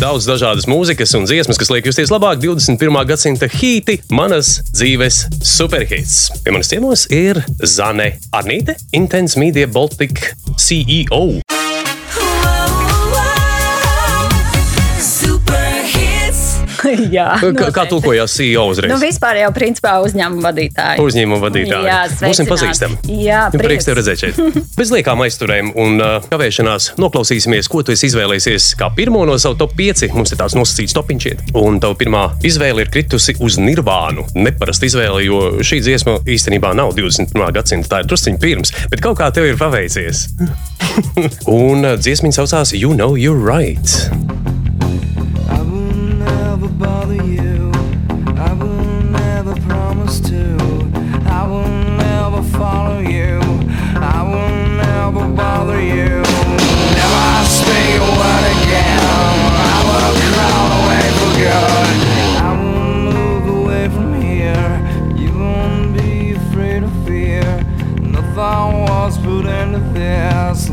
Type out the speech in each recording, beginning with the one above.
daudz dažādas mūzikas un dziesmas, kas liek justies labāk 21. gadsimta hīti, manas dzīves superhits. Pie manis ciemos ir Zane Arnīte, Intense Media Baltic CEO. Jā, Kā, kā tulkojās CEO uzreiz? Nu, vispār jau principā uzņēmuma vadītāji. Uzņēmuma vadītāji. Jā, Būsim pazīstami. Jā, Nu, Prieks prieks. tev redzēt šeit. Bez liekām aizturēm un uh, kavēšanās noklausīsimies, ko tu esi izvēlējies kā pirmo no savu top 5. Mums ir tāds nosacīts topiņš, iet. un tava pirmā izvēle ir kritusi uz Nirvānu. Neparasta izvēle, jo šī dziesma īstenībā nav 21. gadsimta, tā ir drusciņš pirms, bet kaut kā tev ir paveicies. un uh, dziesmiņa saucās You Know You're Right. I will never bother you. I will never promise to. I will never follow you. I will never bother you. Never speak a word again. I will crawl away for good. I will move away from here. You won't be afraid of fear. Nothing was put into this.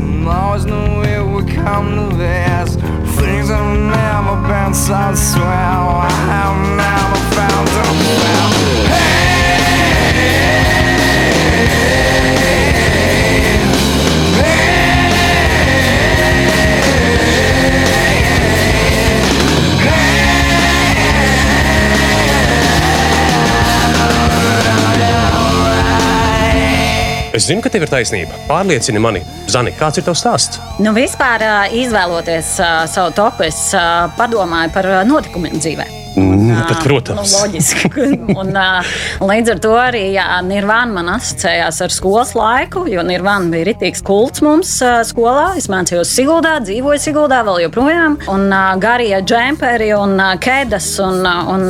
Been so swell. I have never found them well. Es zinu, ka tev ir taisnība. Pārliecini mani, Zani, kāds ir tavs stāsts? Nu, vispār izvēloties savu topu, es padomāju par notikumiem dzīvē. Mm, Ā, bet, protams. Nu, loģiski. un, līdz ar to arī Nirvana man asociējās ar skolas laiku, jo Nirvana bija rītīgs kults mums skolā. Es mācījos Siguldā, dzīvoju Siguldā vēl joprojām. Un garie džemperi un ā, kedas un, un,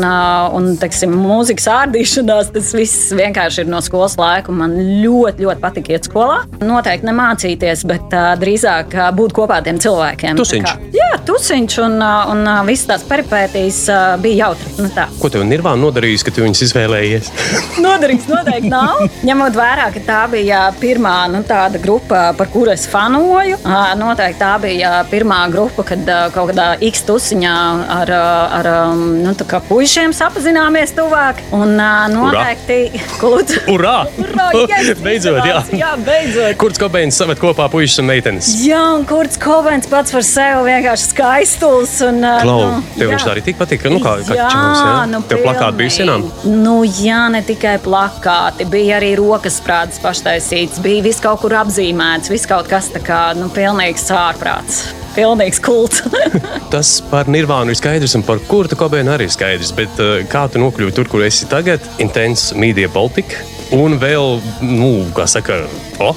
un teiksim, mūzikas ārdīšanās, tas viss vienkārši ir no skolas laika. un Man ļoti, ļoti patika iet skolā. Noteikti nemācīties, bet uh, drīzāk uh, būt kopā ar tiem cilvēkiem. Tusiņš. Kā- Jā, tusiņš un, uh, un uh, visas tās peripētīs uh, bija jautri. Nu, tā. Ko tev Nirvāna nodarījusi, ka tu viņus izvēlējies? Noderīgs noteikti nav. Ņemot vērā, ka tā bija pirmā nu, tāda grupa, par kuru es fanoju. Ā, Noteikti tā bija pirmā grupa, kad ā, kaut kādā X tusiņā ar, ar ām, nu, puišiem sapazināmies tuvāk. Un ā, noteikti klūts. Urā! Urā, yes, beidzot, jā. jā, beidzot. Kurts Kobeins samet kopā puikas un meitenes? Jā, un kurds Kovens pats par sevi vienkārši skaistuls. Un, ā, Klau, nu, tev jā. viņš tā arī tik patika. Nu, kā, kā jā, čalis, jā? nu, Tev plakāti bija sienām? Nu, jā, ne tikai plakāti, bija arī rokas sprādzes paštaisīts, bija viss kaut kur apzīmēts, viss kaut kas tā kā, nu, pilnīgs ārprāts. Pilnīgs kults. Tas par Nirvānu ir skaidrs, un par Kurtu Kobeinu arī ir skaidrs. Bet kā tu nokļuvi tur, kur esi tagad? Intense Media Baltica. Un vēl, nu, kā saka, o,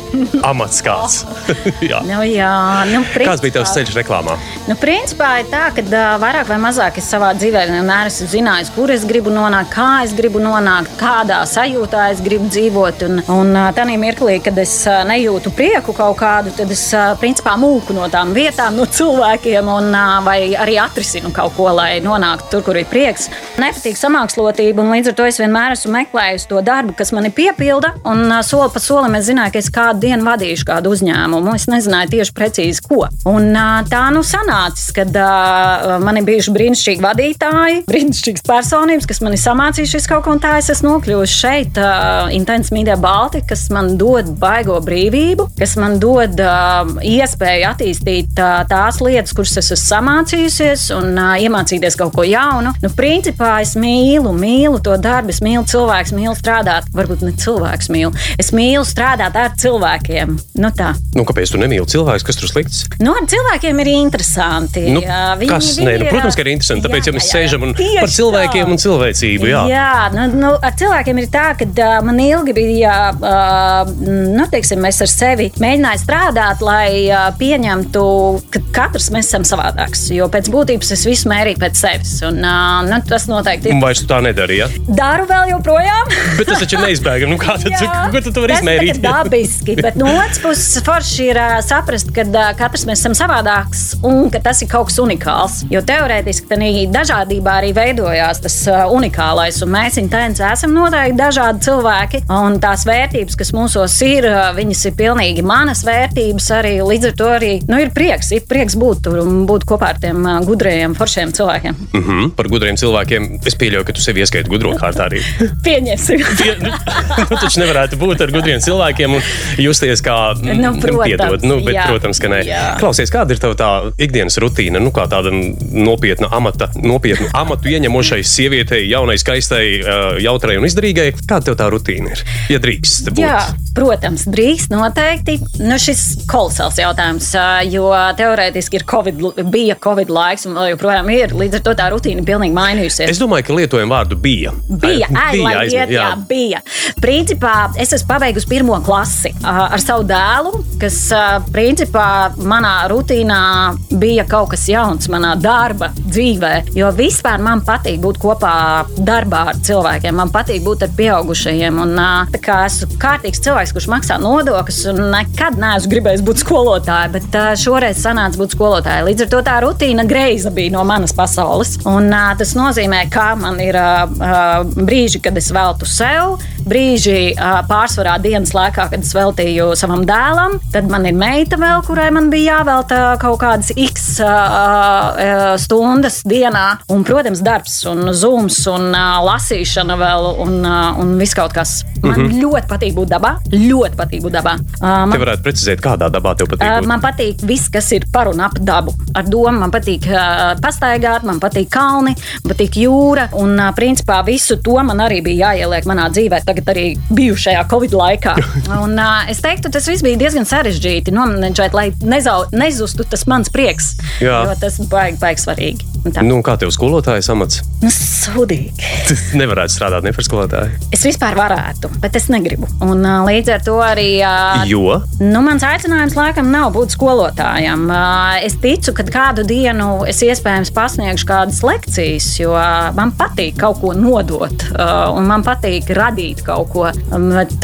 amats kāds. jā. nu, jā, nu, Kāds bija tavs principā- ceļš reklāmā? Nu, principā ir tā, ka uh, vairāk vai mazāk es savā dzīvē vienmēr esmu zinājis, kur es gribu nonākt, kā es gribu nonākt, kādā sajūtā es gribu dzīvot. Un, un uh, tajā mirklī, kad es uh, nejūtu prieku kaut kādu, tad es uh, principā mūku no tām vietām, no cilvēkiem, un, uh, vai arī atrisinu kaut ko, lai nonāktu tur, kur ir prieks. Nepatīk samākslotība, un līdz ar to es vienmēr esmu meklējis to darbu, kas mani piepilda. Un uh, soli pa solim es zināju, ka es kādu dienu vadīšu kādu uzņēmumu. Es nezināju tieši precīzi, ko. Un tā nu sanācis, kad uh, man ir bijuši brīnišķīgi vadītāji, brīnišķīgas personības, kas man ir samācījušies kaut ko un tā. Es esmu nokļuvusi šeit, Intense Media Baltica, kas man dod baigo brīvību, kas man dod iespēju attīstīt tās lietas, kuras es esmu samācījusies un iemācīties kaut ko jaunu. Nu, principā es mīlu, mīlu to darbu, es mīlu cilvēku, mīlu strādāt. Varbūt ne cilvēks mīlu. Es mīlu strādāt ar cilvēkiem. Nu, tā. Nu, kāpēc tu nemīli cilvēkus, kas tur slikts? Nu, ar cilvēkiem ir interesanti. Nu, viņi- kas? Nē, nu, protams, ka ir interesanti. Tāpēc, jā, ja mēs jā, sēžam un par cilvēkiem tā. un cilvēcību, jā. Jā, nu, nu, ar cilvēkiem ir tā, ka uh, man ilgi bija, uh, nu, teiksim, es ar sevi mēģināju strādāt, lai uh, pieņemtu, ka katrs mēs esam savādāks. Jo pēc būtības es visu mērīju pēc sevis. Un, uh, nu, tas noteikti ir. vairs tu tā nedari, ja? Daru vēl joprojām. Bet tas taču neizbēgami. Nu, kā tad, Jā. ko tu vari izmērīt? tā Teorētiski, bet no otras puses, forši ir uh, saprast, ka uh, katrs mēs esam savādāks un ka tas ir kaut kas unikāls. Jo teorētiski tādā dažādībā arī veidojās tas uh, unikālais, un mēs intensīvi esam noteikti dažādi cilvēki, un tās vērtības, kas mūsos ir, uh, viņas ir pilnīgi manas vērtības arī. Līdz ar to arī nu, ir prieks, ir prieks būt tur un būt kopā ar tiem uh, gudrajiem, foršiem cilvēkiem. Mm -hmm. Par gudriem cilvēkiem es pieļauju, ka tu sevi ieskaiti gudro kārtā arī. Pieņemsim. Pie, nu, taču nevarētu būt ar gudriem cilvēkiem un justies kā Nu, protams, piedod. Nu, bet, jā. protams, ka nē. Jā. Klausies, kāda ir tava tā ikdienas rutīna? Nu, kā tāda nopietna amata, nopietnu amatu ieņemošai sievietei, jaunai, skaistai, jautrai un izdarīgai. Kāda tev tā rutīna ir? Ja drīkst būt. Jā, protams, drīz noteikti. Nu, šis kolosāls jautājums, jo teorētiski ir COVID, bija Covid laiks, un joprojām ir. Līdz ar to tā rutīna ir pilnīgi mainījusies. Es domāju, ka lietojam vārdu bija. Bija, ai, lai aizmirst, iet, jā, bija. Principā es esmu pabeigusi pirmo klasi ā, ar savu dēlu, kas principā manā rutīnā bija kaut kas jauns manā darba dzīvē. Jo vispār man patīk būt kopā darbā ar cilvēkiem, man patīk būt ar pieaugušajiem. Un, kā esmu kārtīgs cilvēks, kurš maksā nodokļus, un nekad neesmu gribējis būt skolotāja, bet šoreiz sanāca būt skolotāja. Līdz ar to tā rutīna greiza bija no manas pasaules. Un, tas nozīmē, ka man ir brīži, kad es veltu sev, brīži pārsvarā dienas laikā, kad es veltīju savam dēlam. Tad man ir meita vēl, kurai man bija jāvelta kaut kādas x ā, ā, stundas dienā. Un, protams, darbs, un zūms, un ā, lasīšana vēl, un, ā, un viss kaut kas. Man mm -hmm. ļoti patīk būt dabā. Ļoti patīk būt dabā. Te Man, varētu precizēt, kādā dabā tev patīk. ā, būt? man patīk viss, kas ir par un ap dabu. Ar domu man patīk ā, pastaigāt, man patīk kalni, man patīk jūra. Un, ā, principā, visu to man arī bija jāieliek manā dzīvē, tagad arī bijušajā Covid laikā. Un, ā, es teiktu, tas viss bija diezgan sarežģīti nomenedžēt, lai nezau, nezustu tas mans prieks. Jā. Jo tas baigi, baigi svarīgi. Nu, kā tev skolotājas amats? Nu, sūdīgi. Tu nevarētu strādāt ne par skolotāju. Es vispār varētu, bet es negribu. Un, līdz ar to arī. Jo? Nu, mans aicinājums laikam nav būt skolotājam. Es ticu, ka kādu dienu es iespējams pasniegšu kādas lekcijas, jo man patīk kaut ko nodot, un man patīk radīt kaut ko. Bet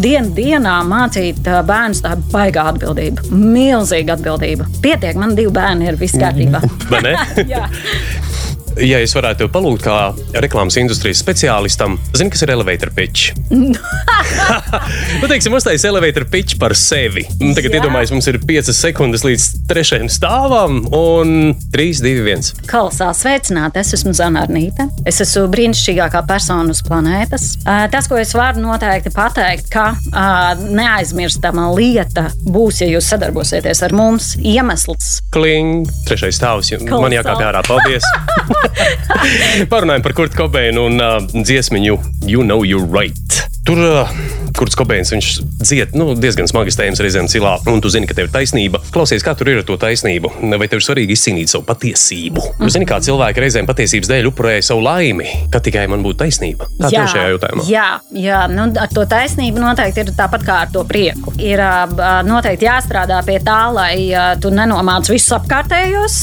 dienu dienā mācīt bērnus tā baigā atbildība. Milzīga atbildība. Pietiek, man divi bērni ir viss kārtībā. Vai ne? Jā. Ja es varētu tev palūgt, kā reklāmas industrijas speciālistam, zini, kas ir elevator pitch? nu, teiksim, uztaisīt elevator pitch par sevi. Nu, tagad iedomājieties, mums ir 5 sekundes līdz trešajam stāvam, un 3, 2, 1. Kolosāli sveicināti! Es esmu Zanārnīte. Es esmu brīnišķīgākā persona uz planētas. Tas, ko es varu noteikti pateikt, ka neaizmirstama lieta būs, ja jūs sadarbosieties ar mums. Iemesls. Kling, trešais stāvs. Man jākāpj ārā. Paldies! Parunājam par Kurtu Kobeinu un uh, dziesmiņu You Know You're Right. Tur uh, Kurts Kobeins viņš dzied nu, diezgan smagas tēmas reizēm cilā, un tu zini, ka tev ir taisnība. Klausies, kā tur ir ar to taisnību? Vai tev ir svarīgi izcīnīt savu patiesību? Mm -hmm. Jūs zināt, kā cilvēki reizēm patiesības dēļ upurēja savu laimi, ka tikai man būtu taisnība. Kā tev šajā jautājumā? jā, jā nu, ar to taisnību noteikti ir tāpat kā ar to prieku. Ir noteikti jāstrādā pie tā, lai tu nenomāc visus apkārtējos.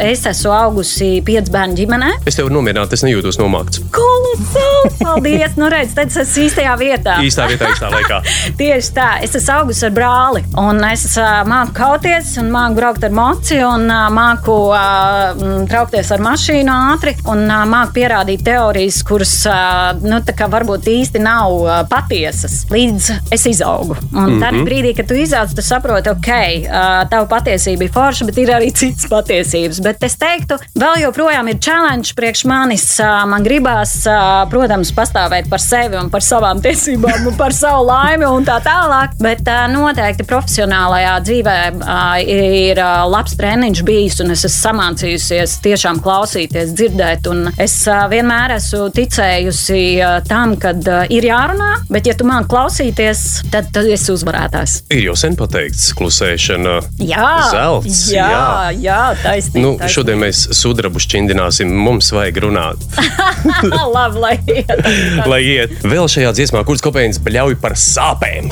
Es esmu augusi piecu bērnu ģimenē. Es tev varu nomierināt, es nejūtos nomākts. Kolosāli! Paldies! Nu, redz, tad es esmu īstajā vietā. Īstā vietā, īstā laikā. Tieši tā, es esmu augusi ar brāli. Un es uh, māku kauties, un māku braukt ar moci, un uh, māku uh, traukties ar mašīnu ātri, un uh, māku pierādīt teorijas, kuras uh, nu, varbūt īsti nav uh, patiesas. Līdz es izaugu. Un mm -hmm. tad brīdī, kad tu izaudz, tu saproti, ok, uh, tava patiesība ir forša, bet ir arī citas patiesības. Bet es teiktu, vēl joprojām ir challenge priekš manis. Uh, man gribās, uh, protams, pastāvēt par sevi un par savām tiesībām un par savu laimi un tā tālāk. Bet uh, noteikti profesionālajā dzīvē uh, ir uh, labs treniņš bijis, un es esmu samācījusies tiešām klausīties, dzirdēt. Un es uh, vienmēr esmu ticējusi uh, tam, ka uh, ir jārunā, bet ja tu man klausīties, tad tu esi uzvarētājs. Ir jau sen pateikts, klusēšana. Jā, Zelts, jā, jā. jā taisnība. Nu, šodien mēs sudrabu šķindināsim, mums vajag runāt. Labi, lai iet. Lai iet vēl šajā dziesmā, kuras kopējums bļauj par sāpēm.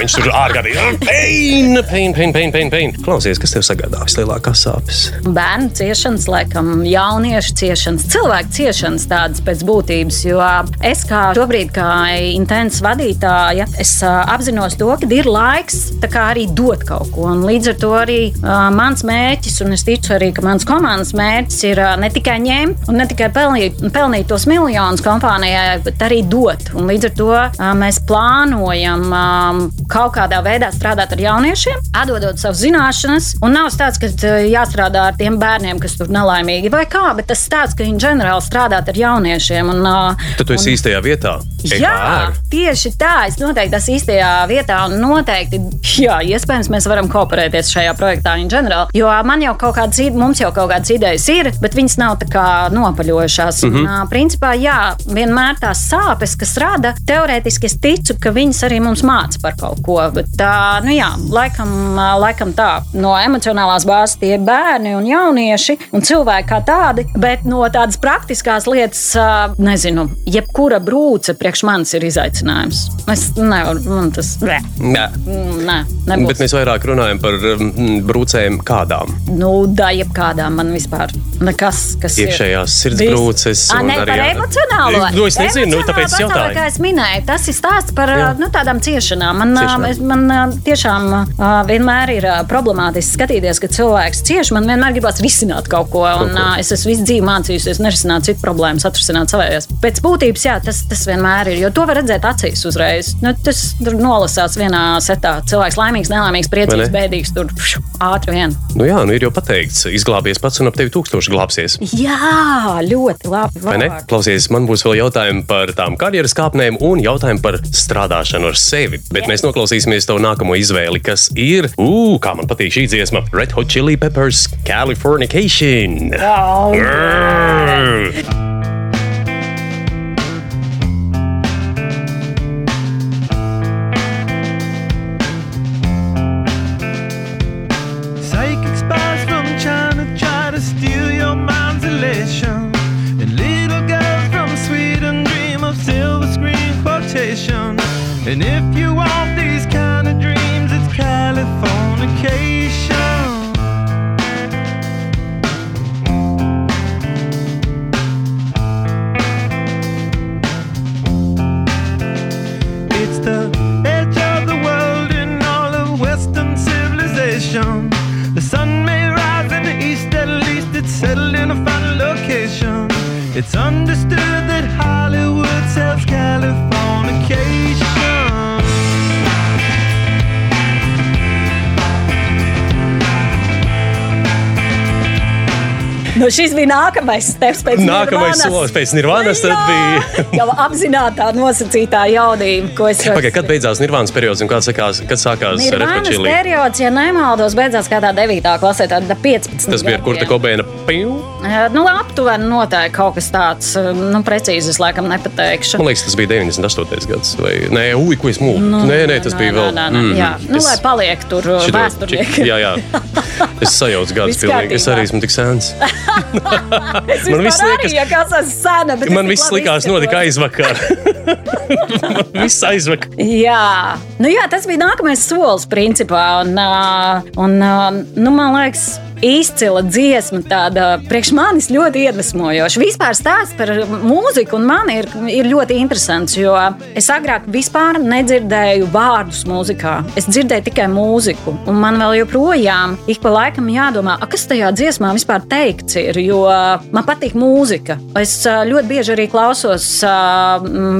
Viņš tur ārkārtīgi pain, pain, pain, pain, pain, pain. Klausies, kas tev sagādā vislielākās sāpes? Bērnu ciešanas, laikam, jauniešu ciešanas, cilvēku ciešanas tādas pēc būtības. Jo es kā šobrīd, kā intensīvas vadītāja, es apzinos to, ka ir laiks arī dot kaut ko. Un līdz ar to arī uh, mans mērķis, un es ticu arī, ka mans komandas mērķis ir uh, ne tikai ņemt un ne tikai pelnīt, pelnīt tos miljonus kompānijai, bet arī dot. Un līdz ar to mēs plānojam kaut kādā veidā strādāt ar jauniešiem, atdodot savas zināšanas. Un nav tāds, ka jāstrādā ar tiem bērniem, kas tur nelaimīgi vai kā, bet tas tāds, ka viņi ģenerāli strādāt ar jauniešiem. Un, Tad tu esi un, īstajā vietā. Jā, tieši tā. Es noteikti esmu īstajā vietā un noteikti, jā, iespējams, mēs varam kooperēties šajā projektā in general. Jo man jau kaut kādas, mums jau kaut kādas idejas ir, bet viņas nav tā kā nopaļojušās. Mm -hmm. un, principā, jā, vienmēr tās sāpes, kas rada, teorētiski es ticu, ka viņas arī mums māca par kaut ko. Bet, uh, nu jā, laikam, laikam tā, no emocionālās bāzes tie ir bērni un jaunieši un cilvēki kā tādi, bet no tādas praktiskās lietas, nezinu, jebkura brūce priekš manis ir izaicinājums. Es nevaru, man tas nē. Nē. Nē, nebūs. Bet mēs vairāk runājam par mm, brūcēm kādām. Nu, da, jebkādām man vispār nekas, kas Iekšējās sirdsbrūces. A, ne, par emocionālo. Nu, es nezinu, nu, tāpēc es jautāju. Kā es minēju, tas ir stāsts par Jā. nu, tādām ciešanām. Man, Ciešanām. man, tiešām vienmēr ir problemātiski skatīties, ka cilvēks cieš. Man vienmēr gribas risināt kaut ko. Un, kaut ko. Es esmu visu dzīvi mācījusies nerisināt citu problēmas, atrisināt savējās. Pēc būtības, jā, tas, tas vienmēr ir, jo to var redzēt acīs uzreiz. Nu, tas tur nolasās vienā setā. Cilvēks laimīgs, nelaimīgs, priecīgs, bēdīgs, tur pšu, ātri vien. Nu jā, nu ir jau pateikts, izglābies pats un ap tevi tūkstoši glābsies. Jā, ļoti labi. Vai ne? Klausies, man būs vēl jautājumi par tām karjeras kāpnēm un jautājumi par strādāšanu ar sevi. Bet Jā. mēs noklausīsimies to nākamo izvēli, kas ir, ugh, kā man patīk šī dziesma, Red Hot Chili Peppers Californication. Oh, yeah. And if you want these kind of dreams, it's Californication. It's the edge of the world in all of Western civilization. The sun may rise in the east, at least it's settled in a final location. It's understood that Hollywood sells Californication. Nu, šis bija nākamais steps pēc Nākamais solis pēc Nirvānas. Tad bija jau apzināta nosacītā jaudība, ko es saprotu. Kad beidzās Nirvānas periods un kad sākās, kad sākās Nirvānas periods, ja nemaldos, beidzās kādā 9. klasē, tad 15. Tas bija ar Kurta Kobēna piu? Nu, aptuveni noteikti kaut kas tāds, nu, precīzi es laikam nepateikšu. Man liekas, tas bija 98. gads. Vai... Nē, ui, ko es mūku. Nu, nē, nē, tas nē, bija vēl. Nē, nē, mm, jā, nu, es... lai paliek tur vēsturnieki. Jā, jā. Es sajaucu gadus pilnīgi. Es arī esmu tik sens. man viss liekas, ja kāds ir sena, man viss likās notika aizvakar. viss aizvakar. Jā. Nu, jā, tas bija nākamais solis principā. Un, un, nu, man liekas, izcila dziesma, tāda priekš manis ļoti iedvesmojoša. Vispār stāsts par mūziku un mani ir, ir ļoti interesants, jo es agrāk vispār nedzirdēju vārdus mūzikā. Es dzirdēju tikai mūziku, un man vēl joprojām ik pa laikam jādomā, kas tajā dziesmā vispār teikts ir, jo man patīk mūzika. Es ļoti bieži arī klausos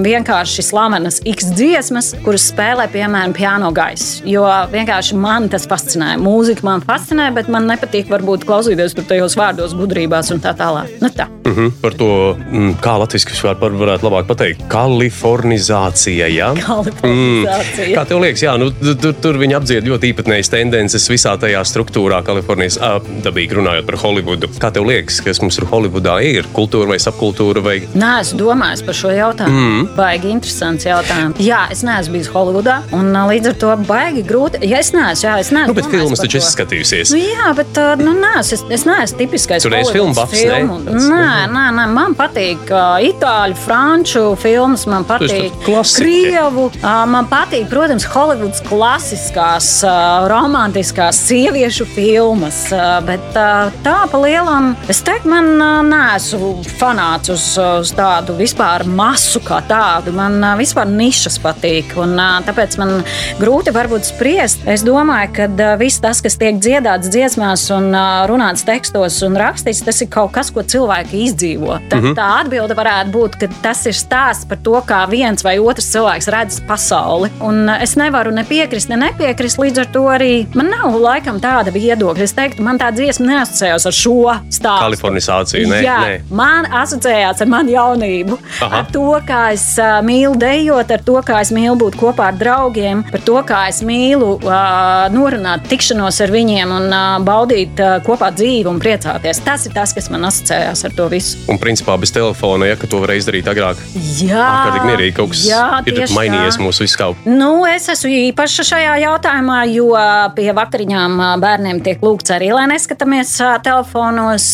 vienkārši slavenas X dziesmas, kuras spēlē piemēram piano gaisa, jo vienkārši man tas fascinē. Mūzika man fascinē, bet man nepatīk patīk varbūt klausīties tur tajos vārdos, gudrībās un tā tālāk. Nu, tā. Mm -hmm. Par to, mm, kā latviešu vispār varētu labāk pateikt, kalifornizācija. Ja? Kalifornizācija. Mm. Kā tev liekas, jā, nu, tur, tur viņi apdzied ļoti īpatnējas tendences visā tajā struktūrā, Kalifornijas dabīgi runājot par Holivudu. Kā tev liekas, kas mums tur Holivudā ir? Kultūra vai subkultūra? Vai... Nē, es domāju par šo jautājumu. Mm. Baigi interesants jautājums. Jā, es neesmu bijis Holivudā, un līdz ar to baigi grūti. Ja es neesmu, jā, es neesmu. Nu, bet filmas taču esi skatījusies. Nu, jā, bet nu, nē, es, es neesmu tipiskais. Tu neesi filmu buffs, ne? Nē, nē, nē, man patīk uh, itāļu, franču filmas, man patīk krievu. Uh, man patīk, protams, Hollywoods klasiskās, uh, romantiskās sieviešu filmas. Uh, bet uh, tā pa lielam, es teiktu, man uh, neesmu fanāts uz, uz tādu vispār masu kā tādu. Man uh, vispār nišas patīk. Un, uh, tāpēc man grūti varbūt spriest. Es domāju, ka uh, viss tas, kas tiek dziedāts dziesmās un uh, runāts tekstos un rakstīts, tas ir kaut kas, ko cilvēki izdzīvo. Tā, mm -hmm. tā atbilde varētu būt, ka tas ir stāsts par to, kā viens vai otrs cilvēks redz pasauli. Un es nevaru ne piekrist, ne nepiekrist. Līdz ar to arī man nav laikam tāda viedokļa. Es teiktu, man tā dziesma neasociējās ar šo stāstu. Kalifornizācija, nē, Jā, nē. man asociējās ar manu jaunību. Aha. Ar to, kā es mīlu dejot, ar to, kā es mīlu būt kopā ar draugiem, par to, kā es mīlu uh, norunāt tikšanos ar viņiem un uh, baudīt uh, kopā dzīvi un priecāties. Tas ir tas, kas man asociējās ar to visu. Un principā bez telefona, ja to varēja izdarīt agrāk. Jā, mierīgi kaut kas jā, ir mainījies tā. mūsu izskaup. Nu, es esmu īpaša šajā jautājumā, jo pie vakariņām bērniem tiek lūgts arī, lai neskatāmies telefonos.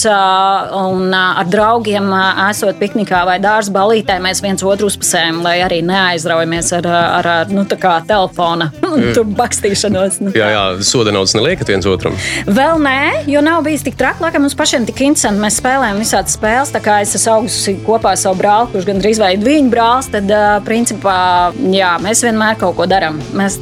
Un ar draugiem, esot piknikā vai dārza balītē, mēs viens otru uzpasējam, lai arī neaizraujamies ar, ar, ar nu, telefona tur bakstīšanos. Nu, Jā, jā, soda naudas neliekat viens otram. Vēl nē, jo nav bijis tik traki. Laikam mums pašiem tik interesanti. Mēs spēlējam visādas spēles. Tā kā es esmu augusi kopā ar savu brāli, kurš gandrīz vai viņa brālis, tad, uh, principā, jā, mēs vienmēr kaut ko darām. Mēs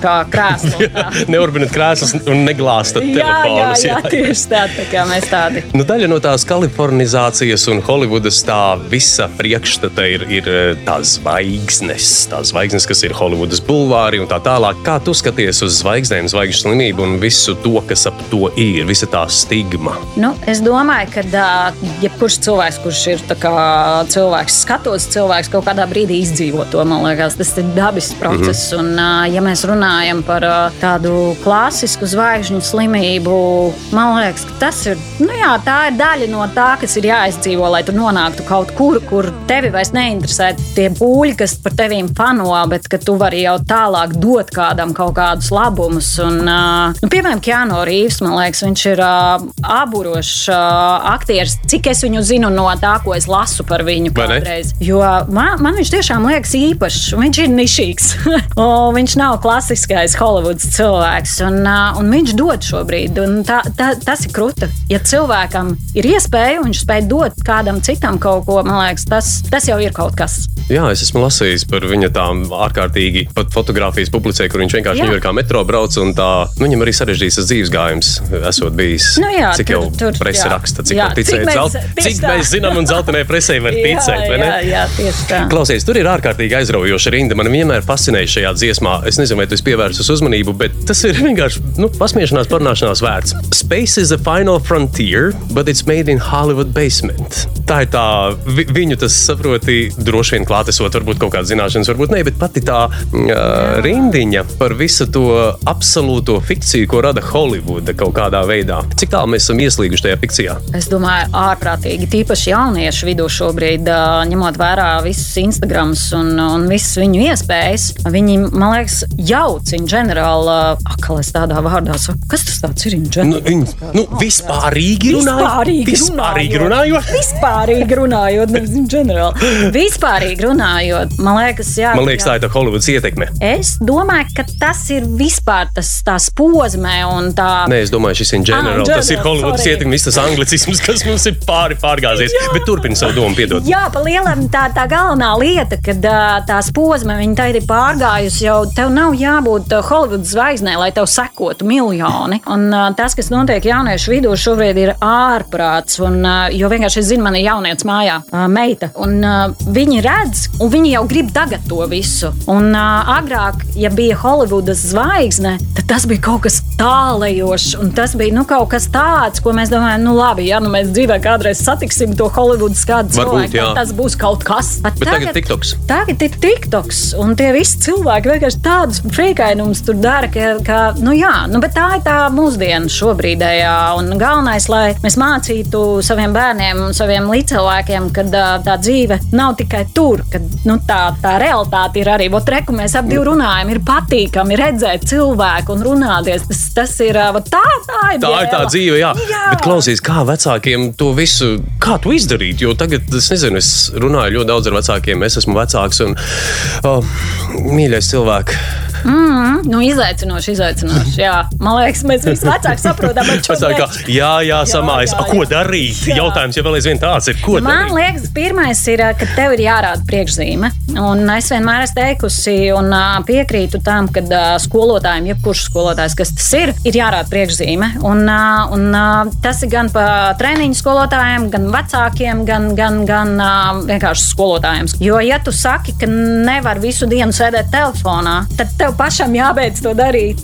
kā krēslu. Neurbinat krēslus un neglāstat Jā, jā, telefonus. jā, tieši tā, tā kā mēs tādi. Nu, daļa no tās kalifornizācijas un Holivudas tā visa priekšstata ir, ir tās zvaigznes. Tās zvaigznes, kas ir Holivudas bulvāri un tā tālāk. Kā tu skaties uz zvaigznēm, zvaigžņu slimību un visu to, kas ap to ir, visa tā stigma? Nu, es domāju, ka uh, jebkurš cilvēks, kurš ir kā cilvēks, skatos, cilvēks kaut kādā brīdī izdzīvo to. Man liekas, tas ir dabisks process. Mm -hmm. Un, uh, ja mēs runājam par uh, tādu klasisku zvaigžņu slimību, man liekas, ka tas ir, nu jā, tā ir daļa no tā, kas ir jāizdzīvo, lai tu nonāktu kaut kur, kur tevi vairs neinteresē tie pūļi, kas par tevīm fano, bet ka tu vari jau tālāk dot kādam kaut kādus labumus. Un, uh, nu, piemēram, Keanu Reeves, man liekas, viņš ir uh, aburošs uh, aktieris, cik es viņu zinu no tā, ko es lasu par viņu kādreiz. Jo man, man viņš tiešām liekas īpašs, viņš ir nišīgs. Viņš nav klasiskais Hollywoods cilvēks, un, uh, un viņš dod šobrīd. Tā, tā, tas ir krūti. Ja cilvēkam ir iespēja, viņš spēj dot kādam citam kaut ko, man liekas, tas, tas jau ir kaut kas. Jā, es esmu lasījis par viņa tām ārkārtīgi pat fotografijas publicēju, kur viņš vienkārši Jā. Ņujorkā metro brauc. un Tā, nu, viņam arī sarežģīts dzīves gājums, esot bijis. Nu jā, cik tur- jau tur, presa jā. raksta, cik Jā, cik ticēt. mēs- zelt- Cik tā. mēs zinām, un zeltainai presē var ticēt. vai ne? jā, jā, tieši tā. Klausies, tur ir ārkārtīgi aizraujoša rinda. Man vienmēr fascinēja šajā dziesmā. Es nezinu, vai tu esi pievērsis uzmanību, bet tas ir vienkārši nu, pasmiešanās, parunāšanās vērts. Space is a final frontier, but it's made in Hollywood basement. Tā ir tā, vi, viņu tas saproti, droši vien klātesot, varbūt kaut kādas zināšanas, varbūt ne, bet pati tā uh, rindiņa par visu to absolūto fikciju, ko rada Holivuda kaut kādā veidā. Cik tālu mēs esam ieslīguši tajā fikcijā? Es domāju, ārprātīgi, tīpaši jauniešu vidū šobrīd, ā, ņemot vērā visus Instagram un, un visas viņu iespējas, viņi, man liekas, jauc in ģenerāli, akal es tādā vārdā saku, kas tas tāds ir in Nu, ģenerāli? viņi, nu, vispārīgi runājot. Vispārīgi runājot. Vispārīgi runājot, nevis ģenerāli. Vispārīgi runājot, man liekas, jā. Man liekas, jā. tā ir tā Holivudas ietekme. Es domāju, ka tas ir vispār tas tās pozme un tā. Nē, es domāju, šis ir ģenerāli. Ah, Tas ir general, Holivudas ietekme, viss tas anglicisms, kas mums ir pāri pārgāzies. Jā. Bet turpini savu domu, piedod. Jā, pa lielam tā, tā galvenā lieta, kad tās pozme viņa tā ir pārgājusi, jau tev nav jābūt Holivudas zvaigznē, lai tev sekotu miljoni. Un tas, kas notiek jauniešu vidū šobrīd, ir ārprāts. Un, jo vienkārši es zinu, man ir jaunieci mājā, meita. Un viņi redz, un viņi jau grib tagad to visu. Un ā, agrāk, ja bija Holivudas zvaigzne, tad tas bija kaut kas tālējošs. Un tas bija nu, kaut kas tāds, ko mēs domājam, nu labi, ja nu mēs dzīvē kādreiz satiksim to Holivudas kādu cilvēku, tad tas būs kaut kas. Bet Bet tagad TikToks. Tagad ir TikToks, un tie visi cilvēki vienkārši tādus frīkainumus tur dara, ka, ka nu jā, nu, bet tā ir tā mūsdienu šobrīdējā. Un galvenais, lai mēs mācītu saviem bērniem un saviem līdzcilvēkiem, ka tā dzīve nav tikai tur, tur. Kad, nu, tā, tā realitāte ir arī, ot, reku, mēs ap divi runājam, ir patīkami redzēt cilvēku un runāties. Tas, tas ir vat, tā, tā ir. Tā ir tā dzīve, jā. jā. Bet klausies, kā vecākiem to visu, kā to izdarīt? Jo tagad, es nezinu, es runāju ļoti daudz ar vecākiem, es esmu vecāks un oh, mīļais cilvēks. Mm, nu, izaicinoši, izaicinoši. Jā. Man liekas, mēs visi vecāki saprotam, ka Vecākā, jā, jā, samājas. Jā, jā. Ko darīt? Jā. Jautājums jau vēl aizvien tāds ir. Ko Man darīt? liekas, pirmais ir, ka tev ir jārāda priekšzīme. Un es vienmēr esmu teikusi un piekrītu tam, ka skolotājiem, jebkurš skolotājs, kas tas ir, ir jārāda priekšzīme. Un, un tas ir gan pa treniņu skolotājiem, gan vecākiem, gan, gan, gan vienkārši skolotājiem. Jo, ja tu saki, ka nevar visu dienu sēdēt telefonā, tad tev tev pašam jābeidz to darīt.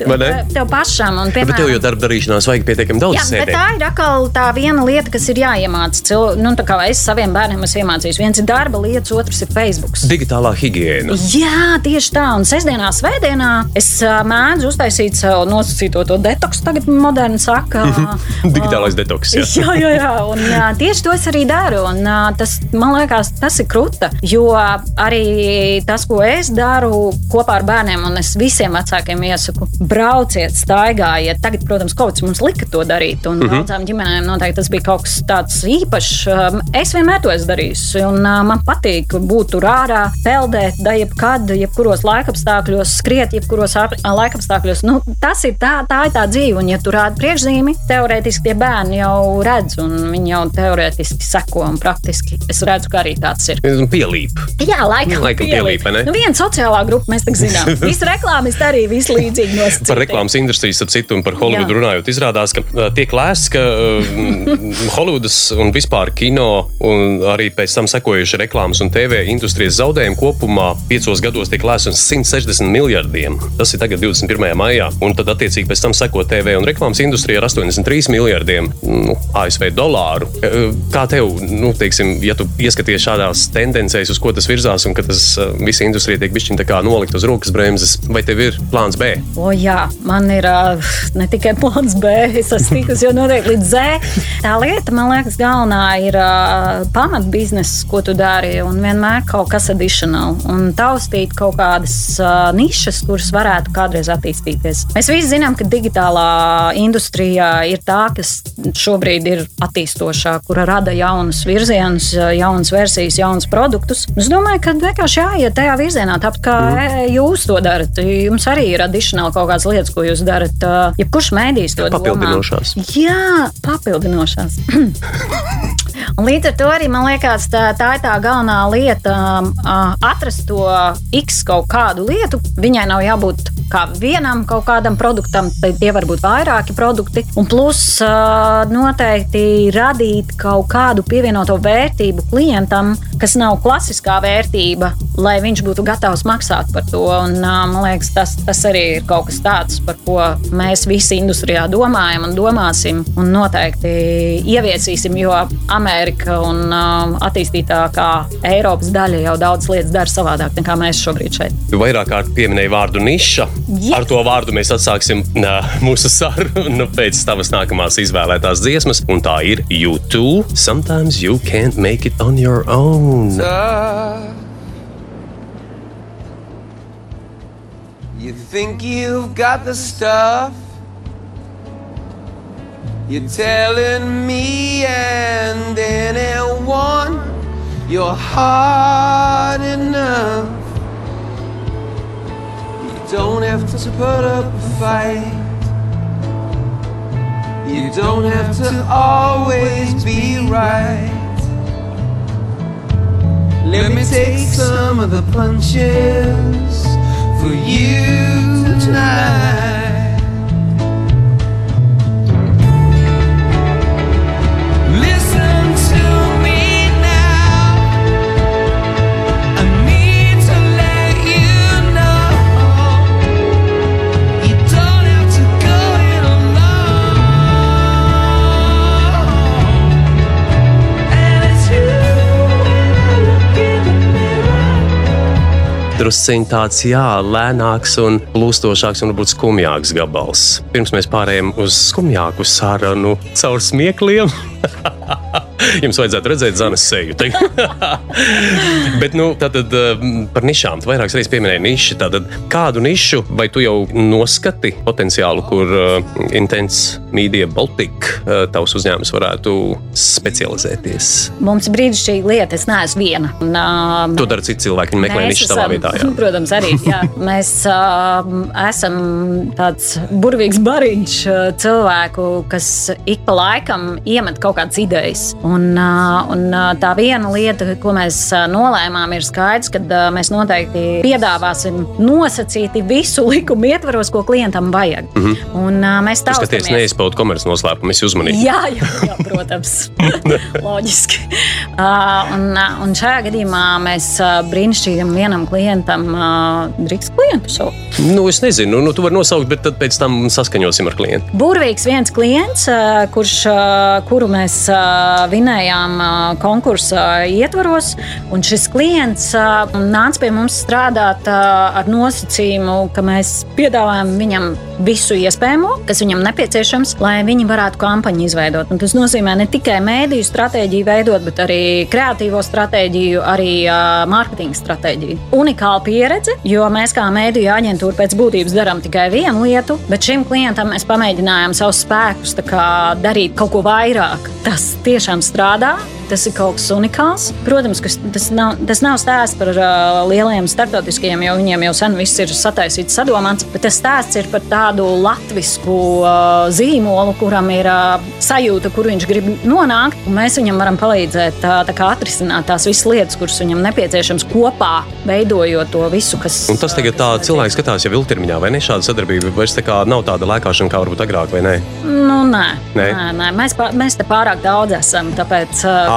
Tev pašam, un, piemēram, bet tev jau darba darīšanās vajag pietiekami daudz jā, sēdēt. Tā ir atkal tā viena lieta, kas ir jāiemācās. Nu, kā es saviem bērniem esmu iemācījis. Viens ir darba lietas, otrs ir Facebook. Digitālā higiēna. Jā, tieši tā. Un sestdienā, svētdienā es mēdzu uztaisīt savu nosacīto to detoksu. Tagad moderni saka, digitālais detoks. Jā, jā, jā. jā. Un, tieši to es arī daru. Un, tas, man liekas, tas ir kruta. Jo arī tas, ko es daru kopā ar bērniem, un es visiem vecākiem iesaku, brauciet, staigājiet. Tagad, protams, kaut kas mums lika to darīt, un mm -hmm. daudzām ģimenēm noteikti tas bija kaut kas tāds īpašs. Um, es vienmēr to esmu darījis, un uh, man patīk būt tur ārā, peldēt, da jebkad, jebkuros laikapstākļos, skriet, jebkuros laikapstākļos. Nu, tas ir tā, tā ir tā dzīve, un ja tu rādi priekšzīmi, teorētiski tie bērni jau redz, un viņi jau teorētiski seko, un praktiski es redzu, ka arī tāds ir. Pielīp. Jā, laikam, laikam pielīp. pielīp nu, viena sociālā grupa mēs tā zinām. Visu reklāmisti arī viss līdzīgi nosacīti. Par reklāmas industrijas, ap citu, un par Holivudu Jā. runājot, izrādās, ka uh, tiek lēsts, ka uh, Holivudas un vispār kino un arī pēc tam sekojuši reklāmas un TV industrijas zaudējumi kopumā piecos gados tiek lēsts uz 160 miljardiem. Tas ir tagad 21. maijā, un tad attiecīgi pēc tam seko TV un reklāmas industrija ar 83 miljardiem nu, ASV dolāru. Kā tev, nu, teiksim, ja tu ieskaties šādās tendencēs, uz ko tas virzās, un ka tas visa industrija tiek bišķiņa nolikt uz rokas bremzes, vai tev ir plāns B? O, jā, man ir uh, ne tikai plāns B, es esmu tikusi jau noteikti līdz Z. Tā lieta, man liekas, galvenā ir uh, pamatbiznesa, ko tu dari, un vienmēr kaut kas additional, un taustīt kaut kādas uh, nišas, kuras varētu kādreiz attīstīties. Mēs visi zinām, ka digitālā industrijā ir tā, kas šobrīd ir attīstošā, kura rada jaunus virzienus, jaunas versijas, jaunus produktus. Es domāju, ka vienkārši jāiet tajā virzienā, tāpat kā mm. jūs to darat. Jums arī ir adicionāli kaut kādas lietas, ko jūs darat. Jebkurš mēdījis to papildinošās. Domā. Jā, papildinošās. Un līdz ar to arī man liekas, tā, tā ir tā galvenā lieta. Atrast to X kaut kādu lietu. Viņai nav jābūt kā vienam kaut kādam produktam, tad tie var būt vairāki produkti. Un plus noteikti radīt kaut kādu pievienoto vērtību klientam, kas nav klasiskā vērtība, lai viņš būtu gatavs maksāt par to. Un, man liekas, tas, tas arī ir kaut kas tāds, par ko mēs visi industrijā domājam un domāsim. Un noteikti ieviesīsim, jo Amerika un attīstītākā Eiropas daļa jau daudz lietas dara savādāk nekā mēs šobrīd šeit. Vairāk kārt pieminēja vārdu niša. Ja. Ar to vārdu mēs atsāksim nā, mūsu sarunu pēc tavas nākamās izvēlētās dziesmas, un tā ir You Too. Sometimes you can't make it on your own. You think you've got the stuff? You're telling me and anyone you're hard enough. You don't have to put up a fight. You don't have to always be right. Let me take some of the punches for you tonight. Drusciņš tāds, jā, lēnāks un plūstošāks un varbūt skumjāks gabals. Pirms mēs pārējām uz skumjāku sarunu caur smiekliem. Jums vajadzētu redzēt Zanes seju. Bet, nu, tātad par nišām. Tu vairākas reizes pieminēji nišu. Tātad, kādu nišu vai tu jau noskati potenciālu, kur uh, Intense Media Baltica uh, tavs uzņēmums varētu specializēties? Mums brīnišķīga lieta, es neesmu viena. Un, uh, to dara citi cilvēki, viņi meklē nišu savā vietā. Jā. Protams, arī jā. mēs uh, esam tāds burvīgs bariņš uh, cilvēku, kas ik pa laikam iemet kaut kādas idejas. Un, uh, un uh, tā viena lieta, ko mēs uh, nolēmām, ir skaidrs, ka mēs noteikti piedāvāsim nosacīti visu likumu ietvaros, ko klientam vajag. Mm -hmm. Un, mēs tam skatāmies, neizpaudu komerces noslēpumu, es uzmanīgi. Jā, jā, jā protams. Loģiski. Un, un šajā gadījumā mēs brīnišķīgam vienam klientam drīkst klientu saukt. Nu, es nezinu, nu, tu vari nosaukt, bet tad pēc tam saskaņosim ar klientu. Burvīgs viens klients, kurš, kuru mēs vinējām konkursa ietvaros, šis klients nāca pie mums strādāt ar nosacījumu, ka mēs piedāvājam viņam visu iespējamo, kas viņam nepieciešams, lai viņi varētu kampaņu izveidot. Un tas nozīmē ne tikai mēdīju stratēģiju veidot, bet arī kreatīvo stratēģiju, arī mārketinga stratēģiju. Unikāla pieredze, jo mēs kā mēdīju aģentūra pēc būtības darām tikai vienu lietu, bet šim klientam mēs pamēģinājām savus spēkus darīt kaut ko vairāk. Tas tiešām strādā. Tas ir kaut kas unikāls. Protams, ka tas nav, tas nav stāsts par uh, lieliem starptautiskajiem, jo viņiem jau sen viss ir sataisīts, sadomāts. Bet tas stāsts ir par tādu latviešu uh, zīmolu, kuram ir uh, sajūta, kur viņš grib nonākt. Mēs viņam varam palīdzēt uh, tā atrisināt tās visas lietas, kuras viņam nepieciešams kopā, veidojot to visu, kas. Un tas tagad tā cilvēks skatās jau ilgtermiņā, vai ne? Šāda sadarbība vairs tā kā nav tāda lēkāšana, kā varbūt agrāk, vai ne? Nu, nē, nē. nē, nē. Mēs, pār, mēs te pārāk daudz esam. Tāpēc, uh,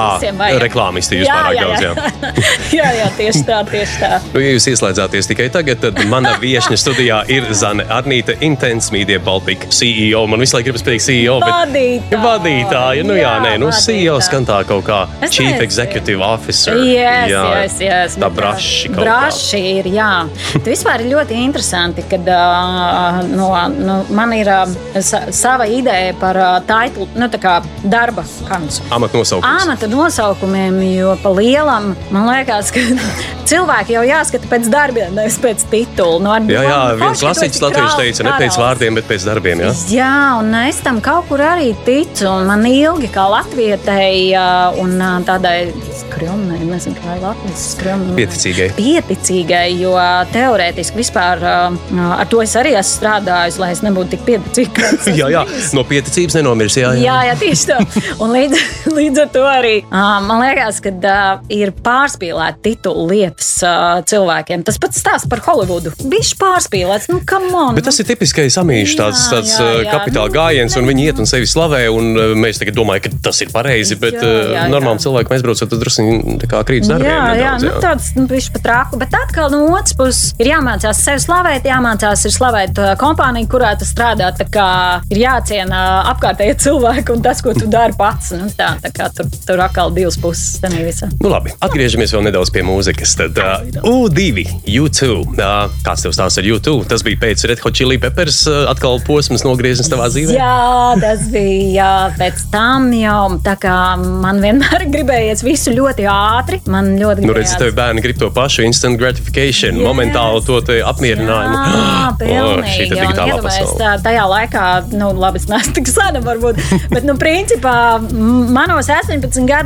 reklāmisti jūs jā, pārāk jā, daudz. Jā. jā, jā, tieši tā, tieši tā. Nu, ja jūs ieslēdzāties tikai tagad, tad mana viesņa studijā ir Zane Arnīta, Intense Media Baltica CEO. Man visu laiku gribas teikt CEO, bet vadītāja. vadītāja. Nu, jā, jā nē, nu, CEO skan tā kaut kā es Chief nezinu. Executive Officer. Yes, jā, yes, yes, tā braši. Braši ir, jā. Tas vispār ir ļoti interesanti, kad uh, no, no, man ir uh, sa, sava ideja par uh, titlu, nu, tā kā darba kants. Amata nosaukums. Amata nosaukumiem, jo pa lielam man liekas, ka cilvēki jau jāskata pēc darbiem, nevis pēc titula. Nu, jā, jā, viens klasiķis latviešu teica, ne pēc vārdiem, bet pēc darbiem. Jā, jā un es tam kaut kur arī ticu. Man ilgi kā latvietei un tādai skromnai, nezinu, kā ir latviešu skromnai. Pieticīgai. Pieticīgai, jo teorētiski vispār ar to es arī esmu strādājis, lai es nebūtu tik pieticīga. jā, jā, no pieticības nenomirs. Jā, jā. jā, jā tieši tā. Un līdz, līdz ar to arī man liekas, ka ir pārspīlēta titula lietas cilvēkiem. Tas pats stāsts par Holivudu. Viņš pārspīlēts, nu, kam on. Bet tas ir tipiskais amīšu tāds, tāds jā, jā. kapitāla nu, gājiens, un viņi iet un sevi slavē, un mēs tagad domājam, ka tas ir pareizi, bet normāli cilvēki mēs braucam, tas drusku kā krītas darbiem. Jā, nedaudz, jā, jā. Nu, tāds nu, viņš pat rāku, bet atkal no otras puses ir jāmācās sevi slavēt, jāmācās ir slavēt kompāniju, kurā tu strādā. Ir jāciena apkārtējie cilvēki un tas, ko tu dari pats. Nu, tā, tā kā tur, tur atkal divas puses. Nu, labi, atgriežamies vēl nedaudz pie mūzikas. Tad uh, U2, U2. Uh, kāds tev stāsta ar U2? Tas bija pēc Red Hot Chili Peppers uh, atkal posms nogrieznis tavā dzīvē? Jā, tas bija jā, pēc tam jau tā kā man vienmēr gribējies visu ļoti ātri. Man ļoti gribējās. Nu, redz, tev bērni grib to pašu instant gratification, yes. momentālu to apmierinājumu. Jā, pilnīgi. Oh, digitālā pasaule. Tā, tajā laikā, nu, labi, es neesmu tik sena varbūt, bet, nu, principā manos 18 gados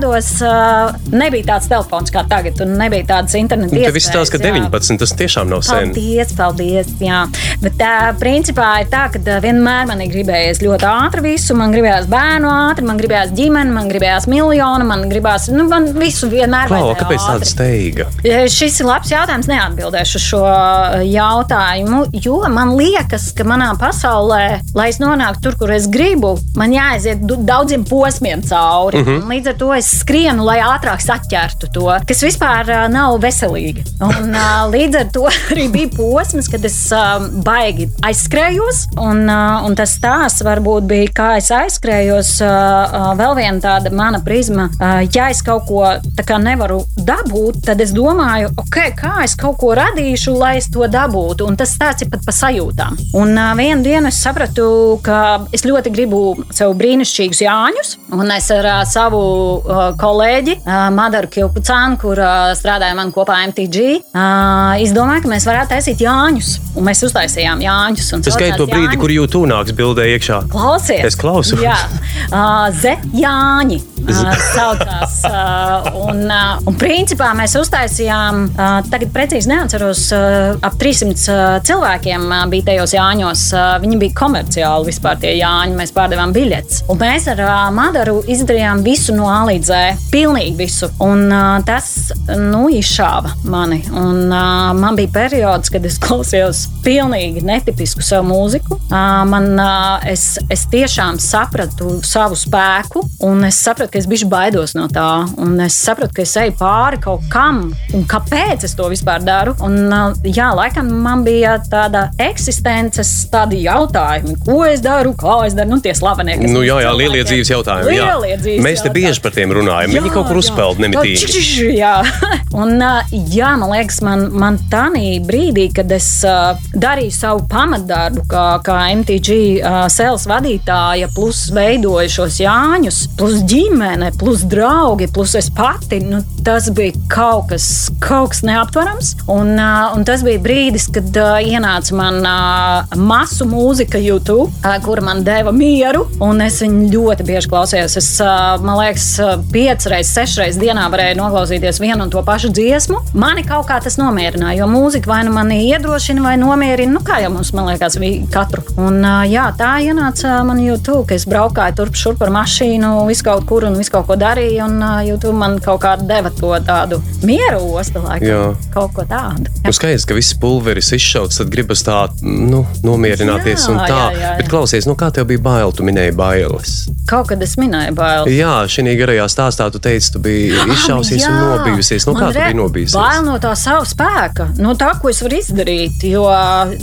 uh, nebija tāds telefons kā tagad, un nebija tādas interneta iespējas. Tas viss tās, ka 19, tas tiešām nav sen. Paldies, paldies, jā. Bet tā, principā ir tā, ka vienmēr man ir gribējies ļoti ātri visu, man gribējās bērnu ātri, man gribējās ģimeni, man gribējās miljonu, man gribējās, nu, man visu vienmēr Klau, kāpēc tāda steiga? Šis ir labs jautājums, neatbildēšu šo jautājumu, jo man liekas, ka manā pasaulē, lai es nonāktu tur, kur es gribu, man jāaiziet daudziem posmiem cauri. Mm -hmm. Līdz ar to es skrienu, lai ātrāk saķertu to, kas vispār uh, nav veselīgi. Un, uh, līdz ar to arī bija posms, kad es uh, baigi aizskrējos. Un, uh, un tas stāsts varbūt bija, kā es aizskrējos. Uh, uh, vēl viena tāda mana prizma. Uh, ja es kaut ko nevaru dabūt, tad es domāju, okay, kā es kaut ko radīšu, lai es to dabūtu. Un tas stāsts ir pat par sajūtām. Un uh, vienā dienā es sapratu, ka es ļoti gribu sev brīnišķīgus Jāņus. Un es ar uh, savu kolēģi uh, Madaru Kilpucānu, kur uh, strādāja man kopā MTG, uh, izdomāju, ka mēs varētu taisīt Jāņus. Un mēs uztaisījām Jāņus. Es gaidu to brīdi, kur jūtu nāks bildē iekšā. Klausies! Es klausos. Jā, uh, Z. Jāņi. Uh, saucās. Uh, un, uh, un principā mēs uztaisījām, uh, tagad precīzi neatceros, uh, ap 300 uh, cilvēkiem uh, bija tajos Jāņos. Uh, viņi bija komerciāli vispār tie Jāņi. Mēs pārdevām biļetes. Un mēs ar uh, Madaru izdarījām visu no A līdz Z. Pilnīgi visu. Un uh, tas nu, izšāva mani. Un, uh, man bija periods, kad es klausījos pilnīgi netipisku savu mūziku. Uh, man, uh, es, es tiešām sapratu savu spēku, un es sapratu, ka es biju baidos no tā. Un es sapratu, ka es eju pāri kaut kam, un kāpēc es to vispār daru. Un, uh, jā, laikam man bija tāda eksistences tādi jautājumi, ko es daru, kā es daru. Nu, tie slavenie, kas Nu, jā, jā, lielie dzīves jautājumi. jā. Lielie dzīves Mēs te jautājumi. bieži par tiem runājam. Viņi kaut kur uzpeld nemitīgi. Jā, un jā, man liekas, man, man tā brīdī, kad es darīju savu pamatdarbu, kā, kā MTG sales vadītāja, plus veidoju šos Jāņus, plus ģimene, plus draugi, plus es pati. Nu, tas bija kaut kas, kaut kas neaptverams. Un, un tas bija brīdis, kad ienāca man masu mūzika YouTube, kura man deva mieru, un es viņu ļoti bieži klausījos. Es, man liekas, sešas reizes dienā varēju noklausīties vienu un to pašu dziesmu. Mani kaut kā tas nomierināja, jo mūzika vai nu mani iedrošina, vai nomierina, nu kā jau mums, man liekas, vi- katru. Un jā, tā ienāca man YouTube, ka es braukāju turp šurp ar mašīnu, visu kaut kur un visu kaut ko darīju, un YouTube man kaut kā deva to tādu mieru ostu, laikam, Jā. kaut ko tādu. Nu, skaidrs, ka viss pulveris izšauts, tad gribas tā nu, nomierināties. Jā, un tā. jā, jā, jā. Bet klausies, nu, kā tev bija bail? Tu minēji bailes. Kaut kad es minēju bailes. Jā, šī garajā stāstā tu teici, tu biji izšausies un nobijusies. Nu, kā tu biji nobijusies? Bail no tā sava spēka, no tā, ko es varu izdarīt. Jo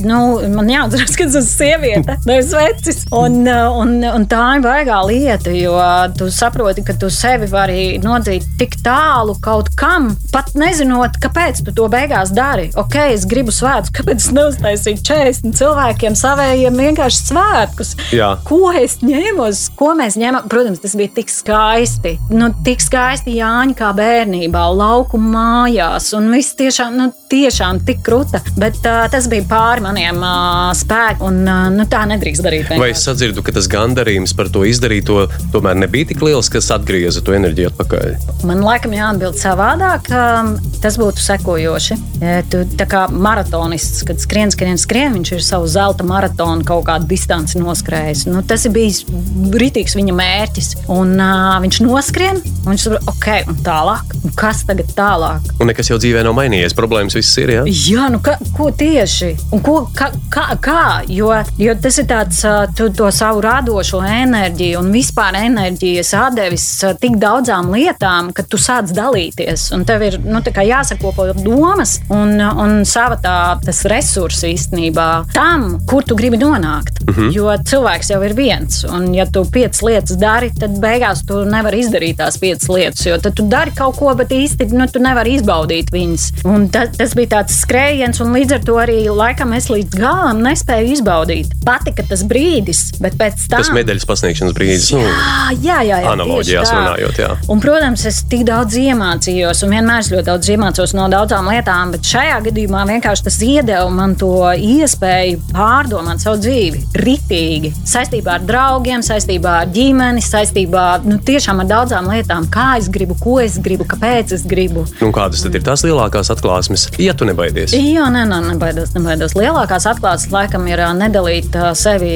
nu, man jāatcerās, ka es esmu sieviete, nevis vecis. Un, un, un tā ir baigā lieta, jo tu saproti, ka tu sevi vari nodzīt tik tālu kaut kam, pat nezinot, kāpēc tu to beigās dari. Ok, es gribu svētkus, kāpēc es neuztaisīju 40 cilvēkiem savējiem vienkārši svētkus? Jā. Ko es ņēmos, ko mēs ņēmām? Protams, tas bija tik skaisti. Nu, tik skaisti Jāņa kā bērnībā, lauku mājās. Un viss tiešām, nu, tiešām tik kruta. Bet uh, tas bija pāri maniem uh, spēkiem. Un uh, nu, tā nedrīkst darīt. Vai vienkārši. es sadzirdu, ka tas gandarījums par to izdarīto tomēr nebija tik liels, kas atgrieza to enerģiju atpakaļ? Man laikam jāatbild savādāk. um, Tas būtu sekojoši. Ja Tu tā kā maratonists, kad skrien, skrien, skrien, viņš ir savu zelta maratonu kaut kādu distanci noskrējis. Nu, tas ir bijis rītīgs viņa mērķis. Un uh, viņš noskrien, un viņš saprot, ok, un tālāk. Un kas tagad tālāk? Un nekas jau dzīvē nav mainījies. Problēmas viss ir. Ja? Jā, nu ka, ko tieši? Un ko, kā, kā, kā? Jo, jo tas ir tāds, tu to savu radošo enerģiju un vispār enerģijas atdevis tik daudzām lietām, ka tu sāc dalīties. Un tev ir nu, jāsakopo domas un, un sava tā, tas resurss īstenībā tam, kur tu gribi nonākt. Mm -hmm. Jo cilvēks jau ir viens. Un, ja tu piecas lietas dari, tad beigās tu nevari izdarīt tās piecas lietas. Jo tad tu dari kaut ko, bet īsti nu, tu nevari izbaudīt viņas. Un ta, tas bija tāds skrējiens, un līdz ar to arī laikam es līdz galam nespēju izbaudīt. Patika tas brīdis, bet pēc tam. Tas medaļas pasniegšanas brīdis. Jā, jā, jā, jā Analoģijās runājot, jā. Un, protams, es tik daudz iemācījos, un vienmēr es ļoti daudz iemācos no daudzām lietām, bet šajā gadījumā vienkārši tas iedeva man to iespēju pārdomāt savu dzīvi ritīgi. Saistībā ar draugiem, saistībā ar ģimeni, saistībā nu, tiešām ar daudzām lietām, kā es gribu, ko es gribu, kāpēc es gribu. nu, kādas tad ir tās lielākās atklāsmes? Ja tu nebaidies. Jā, nē, nē, nebaidos, nebaidos. Lielākās atklāsmes laikam ir nedalīt sevi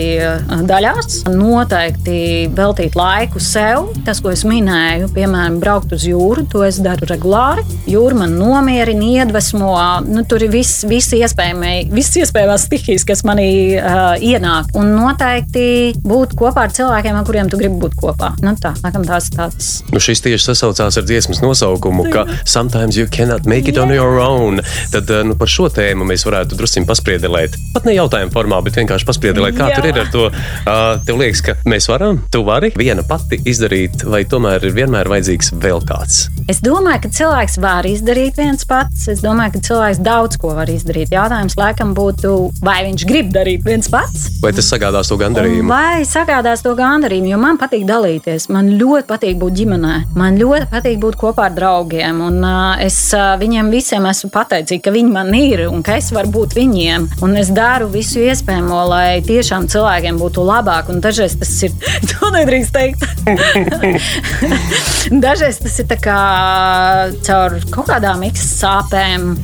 daļās, noteikti veltīt laiku sev. Tas ko es minēju, piemēram, braukt uz jūru, to es daru regulāri. Jūra man nomierina, iedvesmo. Nu, tur ir viss, viss iespējamais, viss iespējamās stihijas, kas manī uh, ienāk. Un noteikti būt kopā ar cilvēkiem, ar kuriem tu gribi būt kopā. Nu, tā, laikam, tās ir tādas. Nu, šis tieši sasaucās ar dziesmas nosaukumu, ka sometimes you cannot make it on your own. Tad uh, nu, par šo tēmu mēs varētu drusku paspriedelēt. Pat ne jautājumu formā, bet vienkārši paspriedelēt, kā Jā. tur ir ar to. Uh, tev liekas, ka mēs varam, tu vari viena pati izdarīt, vai tomēr ir vienmēr vajadzīgs vēl kāds. Es domāju, ka cilvēks var izdarīt viens pats. Es domāju, ka cilvēks daudz ko var izdarīt. Jautājums laikam būtu, vai viņš grib darīt viens pats. Vai tas sagādās to Un gandarījumu? Vai sagādās to gandarījumu, jo man patīk dalīties. Man ļoti patīk būt ģimenē. Man ļoti patīk būt kopā ar draugiem. Un, uh, es uh, viņiem visiem esmu pateicīga, ka viņi man ir un ka es varu būt viņiem. Un es daru visu iespējamo, lai tiešām cilvēkiem būtu labāk. Un dažreiz tas ir. To nedrīkst teikt. dažreiz tas ir kā caur kaut kādām iksa sāpēm,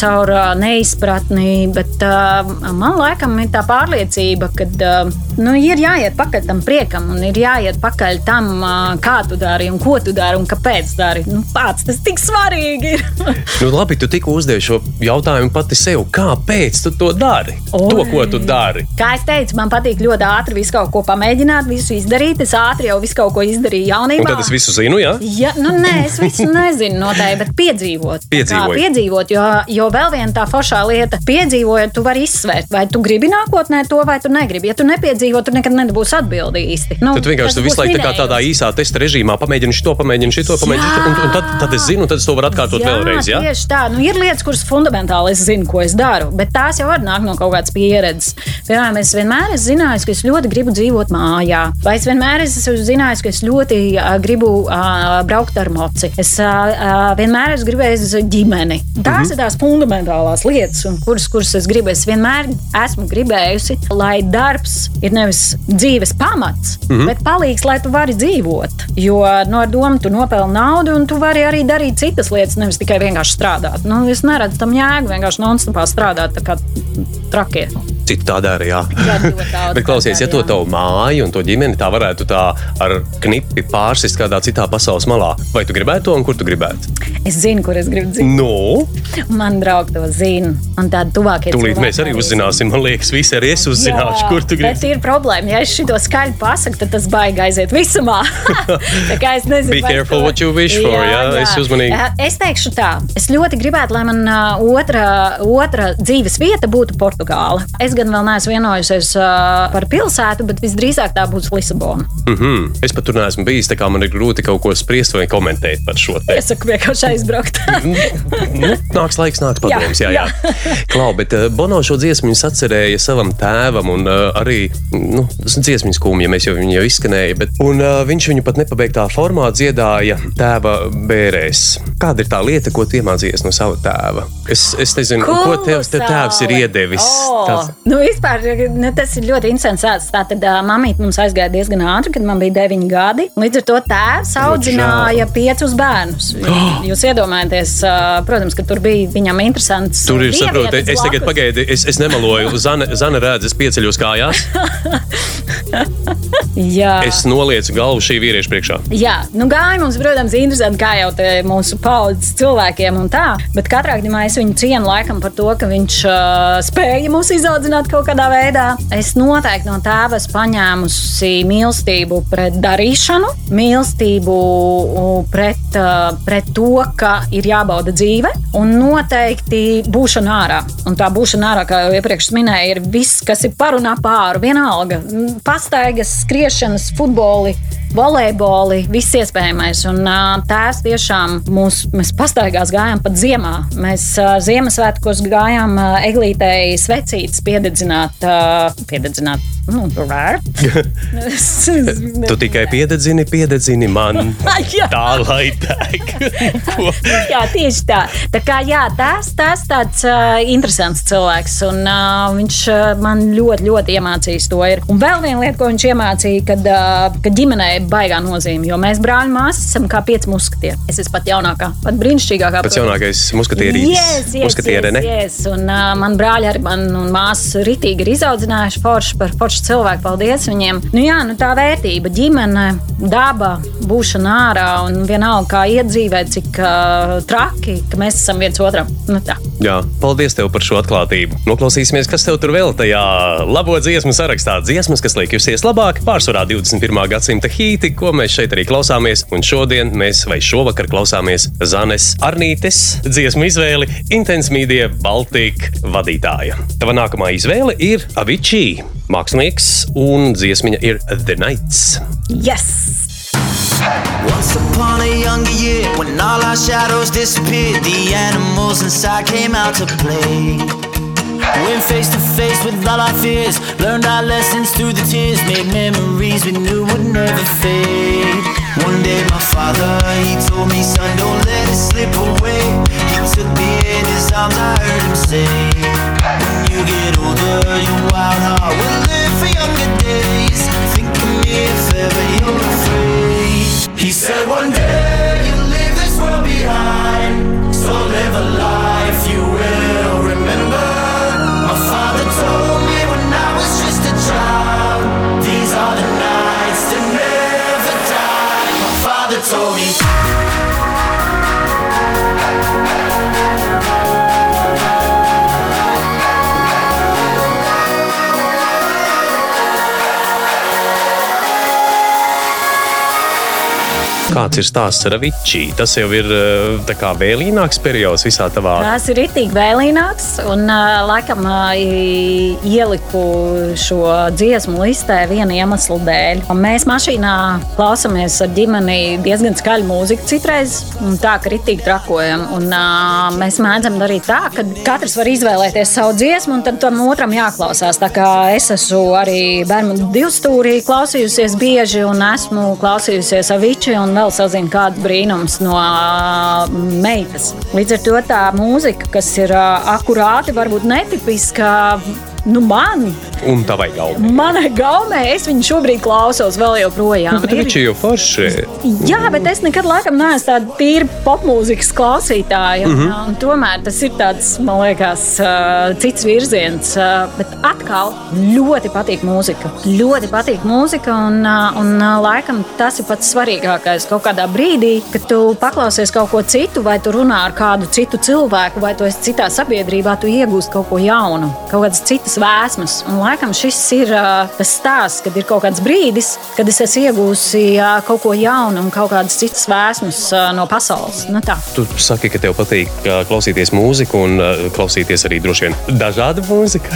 caur neizpratni. Bet uh, man laikam ir tā pārliecība, ka uh, nu, ir jāiet pakaļ tam priekam un ir jāiet pakaļ tam, uh, kā tu dari un ko tu dari un kāpēc dari. Nu, pats tas tik svarīgi ir. Nu, labi, tu tikko uzdevi šo jautājumu pati sev. Kāpēc tu to dari? Oi. To, ko tu dari. Kā es teicu, man patīk ļoti ātri visu kaut ko pamēģināt, visu izdarīt. Es ātri jau visu kaut ko izdarīju jaunībā. Un tad es visu zinu, jā? Ja, nu, nē, es visu nezinu noteikti, bet piedzīvot. Piedzīvoji. piedzīvot, jo, jo vēl viena tā foršā lieta, piedzīvojot, tu vari izsvērt, vai tu gribi nākotnē to, vai tu negribi. Ja tu nepiedzīvo, tu nekad nebūsi atbildīgi īsti. Nu, Tad vienkārši tu visu laiku tā tādā īsā testa režīmā pamēģini šo, pamēģini šo, pamēģini šo. Un, un tad, tad es zinu, un tad es to varu atkārtot Jā, vēlreiz. Jā? Tieši tā, nu, ir lietas, kuras fundamentāli es zinu, ko es daru, bet tās jau var nākt no kaut kādas pieredzes. Piemēram, es vienmēr esmu zinājis, ka es ļoti gribu dzīvot mājā, vai es vienmēr esmu zinājis, ka es ļoti uh, gribu uh, braukt ar moci. Es uh, vienmēr esmu gribējis ģimeni. Tās mm -hmm. ir tās fundamentālās lietas, kuras, kuras es gribu. Es vienmēr esmu gribējusi, lai darbs ir nevis dzīves pamats, mm -hmm. bet palīgs, lai tu vari dzīvot. Jo no domu tu nopelni naudu, un tu vari arī darīt citas lietas, nevis tikai vienkārši strādāt. Nu, es neredzu tam jēgu vienkārši non-stopā strādāt tā kā trakie. Citi tā dara, jā. Jā, Bet klausies, ja to jā. tavu māju un to ģimeni tā varētu tā ar knipi pārsist kādā citā pasaules malā, vai tu gribētu to un kur tu gribētu? Es zinu, kur es gribu dzīvot. Nu, Man draugi to zina. Un tādi tuvākie tūlīt cilvēki mēs arī uzzināsim. Man liekas, visi arī es uzzināšu, Jā, kur tu Bet gribi. ir problēma, ja es šo skaļi pasaku, tad tas baigi aiziet visumā. Tā kā es nezinu, Be careful to- what you wish for, jā, uzmanīga. Jā, Es teikšu tā, es ļoti gribētu, lai man otra, otra dzīves vieta būtu Portugāla. Es gan vēl neesmu vienojusies uh, par pilsētu, bet visdrīzāk tā būs Lisabona. Mm -hmm. Es pat tur neesmu bijis, tā kā man ir grūti kaut ko spriest vai komentēt par šo te. Es saku, vienkārši aizbraukt. nu, nāks laiks, nāks padoms. Jā, jā. Jā, Klau, bet Bono šo dziesmu atcerēja savam tēvam, un uh, arī nu, dziesmu skumji, ja mēs jau viņu jau izskanēja, bet un, uh, viņš viņu pat nepabeigtā formā dziedāja tēva bērēs. Kāda ir tā lieta, ko tu iemācījies no sava tēva? Es, es nezinu, ko tev te tēvs ir iedevis. Oh, Tas- nu, vispār, nu, tas ir ļoti interesants stāsts. Tātad uh, mamīte mums aizgāja diezgan ātri, kad man bija 9 gadi. Līdz ar to tēvs audzināja piecus bērnus. Jūs iedomājaties, uh, protams, ka tur bija viņam interesants. Tur ir, saprotu, es tagad pagaidu, es, es nemaloju. Zana, Zana redz, es pieceļos kājās, Jā. es nolieku galvu šī vīrieša priekšā. Jā, nu gāja mums, protams, interesanti, kā jau te mūsu paudzes cilvēkiem un tā. Bet katrā gadījumā es viņu cienu laikam par to, ka viņš uh, spēja mūs izaudzināt kaut kādā veidā. Es noteikti no tēva esmu paņēmusi mīlestību pret darīšanu, mīlestību pret, uh, pret to, ka ir jābauda dzīve un noteikti būšana ārā. Un tā būšana ārā, kā jau iepriekš minēju, ir viss, kas ir par un ap āru, vienalga. Pastaigas, skriešanas, futboli volejboli, viss iespējamais. Un tēvs tiešām mūs, mēs pastaigās gājām pat ziemā. Mēs Ziemassvētkos gājām eglītei svecītes piededzināt, piededzināt, nu. Tu tikai piededzini, piededzini man. Tā lai deg. Jā, tieši tā. Tā kā jā, tas tas tāds uh, interesants cilvēks, un uh, viņš uh, man ļoti, ļoti iemācījis to. Ir. Un vēl viena lieta, ko viņš iemācīja, kad, uh, kad ģimenei ir baigā nozīme, jo mēs brāļi māsas esam kā pieci muskatieri. Es esmu pat jaunākā, pat brīnišķīgākā. Pats jaunākais muskatierītis. Yes, yes, Muskatiere, yes, yes. Un, uh, man brāļi arī man un māsas ritīgi ir izaudzinājuši forši par foršu forši cilvēki, paldies viņiem. Nu, jā, nu, tā vērtība, ģimene, daba, būšana ārā un vienalga, kā iedzīvēt, cik uh, traki, ka mēs esam viens otram. Nu, tā. Jā, paldies tev par šo atklātību. Noklausīsimies, kas tev tur vēl tajā labo dziesmu sarakstā. Dziesmas, kas liek jusies labāk, pārsvarā 21. gadsimta hīti, ko mēs šeit arī klausāmies. Un šodien mēs vai šovakar klausāmies Zanes Arnītes dziesmu izvēli Intense Media Baltika vadītāja. Tava nākamā izvēle ir Avicii, mākslinieks, un dziesmiņa ir The Nights. Yes! Once upon a younger year, when all our shadows disappeared, the animals inside came out to play. Went face to face with all our fears, learned our lessons through the tears, made memories we knew would never fade. One day, my father, he told me, son, don't let it slip away. He took me in his arms, I heard him say, When you get older, your wild heart will live for younger days. Think of me if ever you're afraid. He said, One day you'll leave this world behind, so live a life Kāds ir stāsts ar Avicii? Tas jau ir eh, kā vēlīnāks periods visā tavā. Tas ir itī vēlīnāks, un uh, laikam i- ieliku šo dziesmu listē viena iemesla dēļ. Mēs mašīnā klausāmies ar ģimeni diezgan skaļu mūziku citreiz, un tā kritīgi trakojam. Un, mēs mēdzam darīt tā, ka katrs var izvēlēties savu dziesmu, un tad tam otram jāklausās. Tā kā es esmu arī bērnu divstūrī klausījusies bieži, un esmu klausījusies Avicii vēl sazinu kādu brīnums no meitas. Līdz ar to tā mūzika, kas ir akurāti, varbūt netipiska. Nu, man, Un tavai galvai. manai gaumē, es viņu šobrīd klausos vēl joprojām. Nu, bet Ir- jau forši. Jā, bet es nekad laikam neesmu tāda tīra popmūzikas klausītāja. Mm. -hmm. Tomēr tas ir tāds, man liekas, cits virziens. Bet atkal ļoti patīk mūzika. Ļoti patīk mūzika, un, un laikam tas ir pats svarīgākais. Kaut kādā brīdī, kad tu paklausies kaut ko citu, vai tu runā ar kādu citu cilvēku, vai tu esi citā sabiedrībā, tu iegūsi kaut ko jaunu, kaut kādas citas vēsmas. Un laikam šis ir uh, tas stāsts, kad ir kaut kāds brīdis, kad es esmu iegūsi uh, kaut ko jaunu un kaut kādas citas vēsmas uh, no pasaules. Nu, tā. Tu saki, ka tev patīk klausīties mūziku un klausīties arī droši vien dažādu mūziku.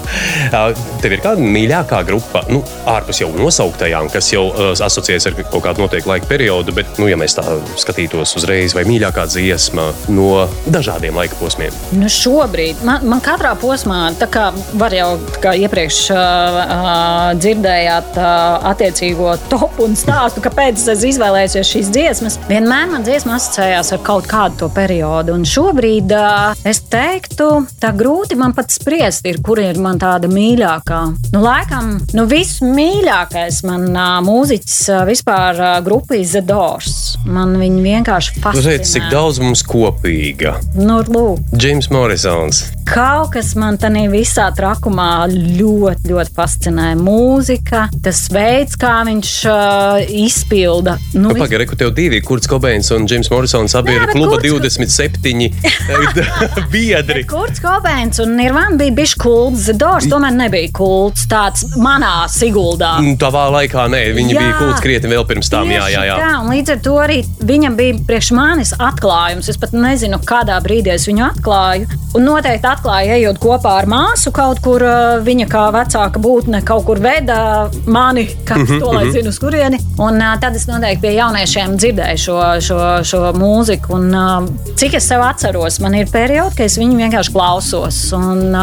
Tev ir kāda mīļākā grupa, nu, ārpus jau nosauktajām, kas jau asociējas ar kaut kādu noteiktu laika periodu, bet, nu, ja mēs tā skatītos uzreiz, vai mīļākā dziesma no dažādiem laika posmiem. Nu, šobrīd man, man katrā posmā, tā kā var jau kā iepriekš uh, uh, dzirdējāt uh, attiecīgo topu un stāstu, kāpēc es izvēlējos šīs dziesmas, vienmēr man dziesma asociējās ar kaut kādu to periodu. Un šobrīd uh, es teiktu, tā grūti man pat spriest, ir, kur ir man tāda mīļākā. Nu, laikam, nu, vismīļākais man uh, mūziķis uh, vispār uh, grupa Doors. Man viņi vienkārši fascinē. teici, cik daudz mums kopīga. Nu, lūk, Džims Morrisons. Kaut kas man tādā visā trakumā ļoti, ļoti fascinē. Mūzika, tas veids, kā viņš uh, izpilda. Nu, Nu, Pagaidi, kur tev divi, Kurts Kobeins un Džims Morrisons abi Jā, ir kluba Kurts- 27 biedri. Kurts Kobeins un Nirvana bija bijis kults, Zedors tomēr nebija kults. Tāds manā siguldā. Nu, Tavā laikā nē, viņi Jā. bija kults krietni vēl pirms tam. Jā, jā, jā. Tā, un līdz ar to arī viņam bija priekš manis atklājums. Es pat nezinu, kādā brīdī es viņu atklāju. Un noteikti atklāju, ejot kopā ar māsu kaut kur. uh, Viņa kā vecāka būtne kaut kur veda mani, kas Mhm, to lai zinu, uz kurieni. Un uh, tad es noteikti pie jauniešiem dzirdēju šo, šo, šo mūziku. Un, uh, cik es sev atceros, man ir periodi, kad es viņu vienkārši klausos. Un,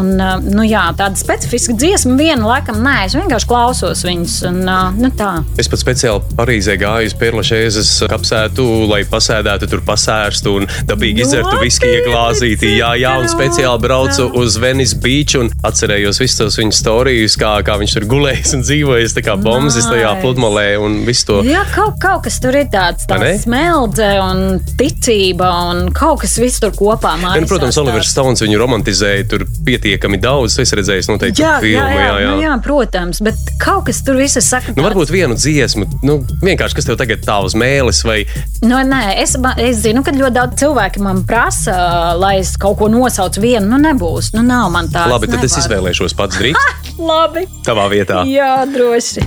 un, nu, jā, tāda specifiska dziesma, viena laikam, nē, es vienkārši klausos viņus. Un, nu, tā. Es pat speciāli Parīzē gāju uz Perlašēzes kapsētu, lai pasēdētu tur pasērstu un dabīgi izdzertu viskiju glāzītī. Jā, jā, un speciāli braucu uz Venice Beach beach un atcerējos visus tos viņa stāstus, kā, kā viņš tur gulējis un dzīvojis, tā kā bombas tajā pludmalē un visu to. Jā, kaut, kaut kas tur ir tāds, smeldze un ticība un kaut kas viss tur kopā. Ja, nu, protams, Olivers Stones viņu romantizēja tur pietiekami daudz. Es redzēju, noteikti jā, filmu. Jā, jā, jā. Nu, jā, protams, bet kaut kas tur viss saka. Nu, varbūt vienu dziesmu, nu, vienkārši kas tev tagad tā uz mēlis vai. Nu, nē, es, es zinu, ka ļoti daudz cilvēki man prasa, lai es kaut ko nosaucu vienu. Nu, nebūs. Nu, nav man tā. Labi, tad nevar. es izvēlēšos pats drīz. Labi. Tavā vietā. Jā, droši.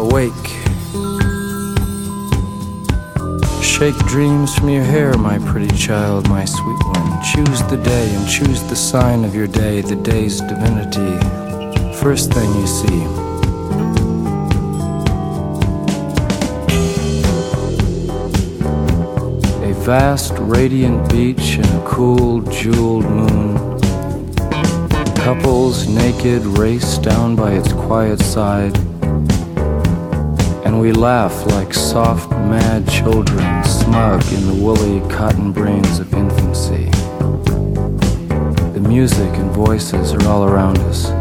Awake. Shake dreams from your hair, my pretty child, my sweet one. Choose the day and choose the sign of your day, the day's divinity. First thing you see. Vast, radiant beach and cool, jeweled moon. Couples naked race down by its quiet side and we laugh like soft, mad children, smug in the woolly cotton brains of infancy. The music and voices are all around us.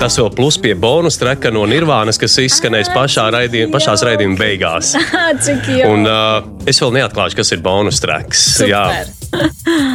Tas vēl plus pie bonus treka no Nirvānas, kas izskanēs pašā raidījuma, pašās raidījuma beigās. Cik jau? Un uh, es vēl neatklāšu, kas ir bonus treks. Super.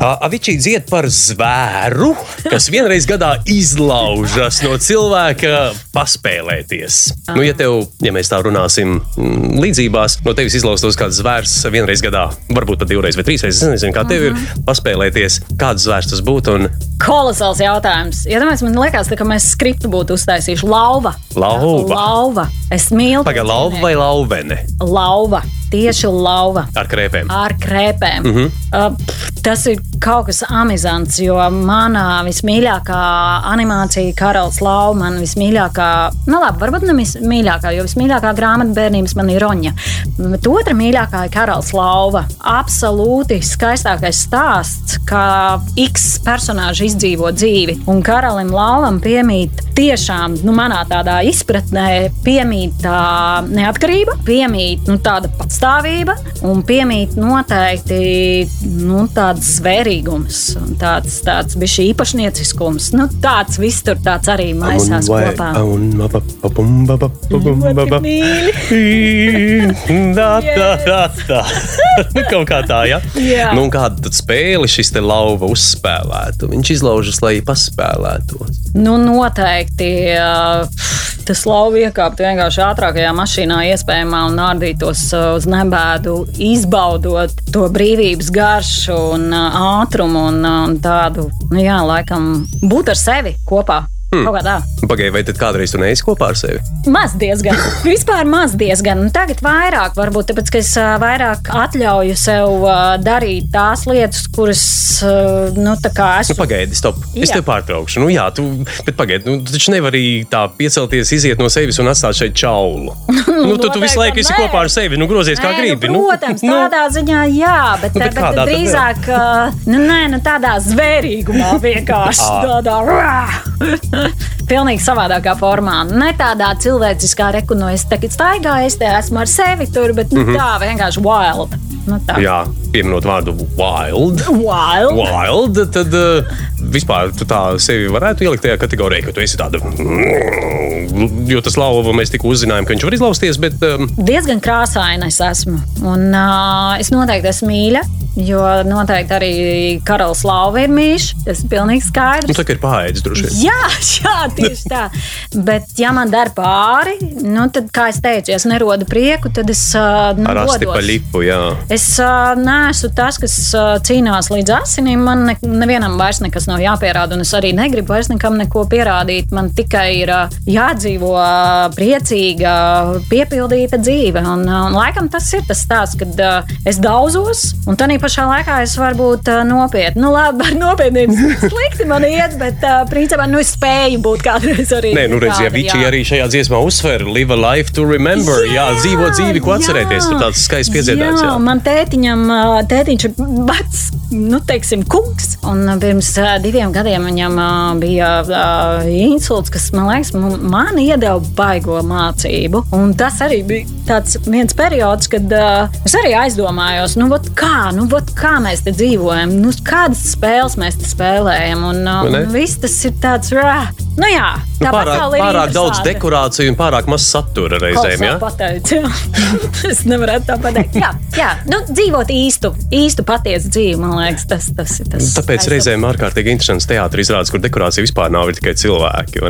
Avičī dzied par zvēru, kas vienreiz gadā izlaužas no cilvēka paspēlēties. Nu, ja, tev, ja mēs tā runāsim mm, līdzībās, no tevis izlaustos kāds zvērs vienreiz gadā, varbūt pat divreiz vai trīsreiz, es nezinu, kā tev ir paspēlēties, kāds zvērs tas būtu. Un Kolosāls jautājums. Iedomājieties, man liekas, tā, ka mēs skriptu būtu uztaisījuši lauva. Lauva. Lauva. Es mīlu. Pagaid, lauva vai lauvene Lauva. Tieši lauva. ar krēpēm? Ar krēpēm. Mm. -hmm. uh, tas ir kaut kas amizants, jo manā vismīļākā animācija Karalis Lauva. Man vismīļākā, nu labi, varbūt ne vismīļākā, jo vismīļākā grāmata bērnības man ir Roņa. Bet otra mīļākā ir Karalis Lauva. Absolūti skaistākais stāsts, kā X personāžs izdzīvo dzīvi. Un Karalim Lauvam piemīt tiešām, nu, manā tādā izpratnē, piemīt tā neatkarība, piemīt nu, tāda patstāvība un piemīt noteikti nu, tāds zvērīgums un tāds, tāds bija šī īpašnieciskums. Nu, tāds viss tur tāds arī maisās kopā. Ļoti mīļi. Tā, tā, tā, tā. Nu, Kaut kā tā, ja? Jā. Nu, un kādu tad spēli šis te lauva uzspēlētu? Viņš izlaužas, lai paspēlētos. Nu, noteikti tas lauva iekāptu vienkārši ātrākajā mašīnā, iespējamā, un nārdītos uz nebēdu, izbaudot to brīvības garšu un uh, ātrumu un, uh, un tādu, nu, jā, laikam, būt ar sevi kopā. Hmm. Kaut kā tā. Pagaidiet, vai tad kādreiz tu neesi kopā ar sevi? Maz diezgan. Vispār maz diezgan. Tagad vairāk, varbūt tāpēc, ka es vairāk atļauju sev darīt tās lietas, kuras, nu, tā kā Nu, esmu. pagaidi, stop. Es Jā. tev pārtraukšu. Nu, jā, tu, bet pagaidi, nu, tu taču nevari tā piecelties, iziet no sevis un atstāt šeit čaulu. nu, tu, tu visu laiku esi nē. kopā ar sevi, nu, grozies kā Nē, gribi. Nu, protams, nu, tādā ziņā, jā, bet, Nu, bet bet, kādā bet tad drīzāk nu, nē, nu, tādā zvērīgumā vienkārši tādā. Pilnīgi savādākā formā. Ne tādā cilvēciskā reku, no es tagad staigāju, es te esmu ar sevi tur, bet nu, tā vienkārši wild. Nu, tā. Jā, pieminot vārdu wild. Wild. Wild, tad uh, vispār tu tā sevi varētu ielikt tajā kategorijā, ka tu esi tāda. Jo tas lauva mēs tikko uzzinājām, ka viņš var izlausties, bet um, diezgan krāsaina es esmu. Un, uh, es noteikti esmu mīļa, jo noteikti arī karalis lauva ir mīļš. Tas ir pilnīgi nu, skaidrs. tā kā ir pāēdis droši vien. Jā, jā, tieši tā. Bet, ja man dara pāri, nu, tad, kā jau teicu, ja es nerodu prieku, tad es uh, nu, Ar asti pa lipu, jā. Es uh, neesmu tas, kas uh, cīnās līdz asinīm. Man ne, nevienam vairs nekas nav jāpierāda, un es arī negribu vairs nekam neko pierādīt. Man tikai ir jādzīvo priecīga, piepildīta dzīve. Un, un laikam tas ir tas stāsts, kad es daudzos, un tā pašā laikā es varu būt uh, nopietna. Nu, labi, ar nopietnību slikti man iet, bet uh, principā nu, es spēju būt kādreiz arī. Nē, nu redziet, ja Vičī arī šajā dziesmā uzsver, live a life to remember. Jā, jā dzīvo dzīvi, ko atcerēties. Tur tāds skaists piedziedājums. Jā, Jā. man tētiņam, tētiņš ir vecs, nu, teiksim, kungs. Un pirms diviem gadiem viņam bija insults, kas, man liekas, man, iedeva baigo mācību. Un tas arī bija tāds viens periods, kad ā, es arī aizdomājos, nu, vot kā, nu, vot kā mēs te dzīvojam, nu, kādas spēles mēs te spēlējam. Un, Vai ne? un viss tas ir tāds, rā. nu jā, Nu, pārāk, pārāk daudz dekorāciju un pārāk maz satura reizēm. Jā, pateicu, jā. es nevaru tā pateikt. Jā, jā. Nu, dzīvot īstu, īstu patiesu dzīvi, man liekas, tas, tas ir tas. Tāpēc aizsardz- reizēm ārkārtīgi interesants teātris izrādās, kur dekorācija vispār nav tikai cilvēki.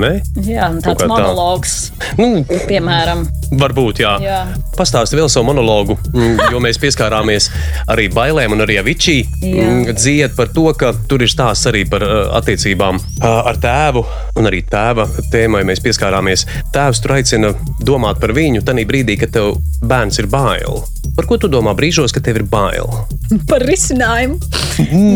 Jā, un tāds kā tā. monologs, Nu, piemēram. varbūt, jā. Jā. Pastāsti vēl savu monologu, mm, jo mēs pieskārāmies arī bailēm, un arī Avičī Jā. dzied par to, ka tur ir stāsts arī par uh, attiecībām uh, ar tēvu, un arī tēva tēmai mēs pieskārāmies. Tēvs tur aicina domāt par viņu tajā brīdī, kad tev bērns ir bail. Par ko tu domā brīžos, kad tev ir bail? Par risinājumu.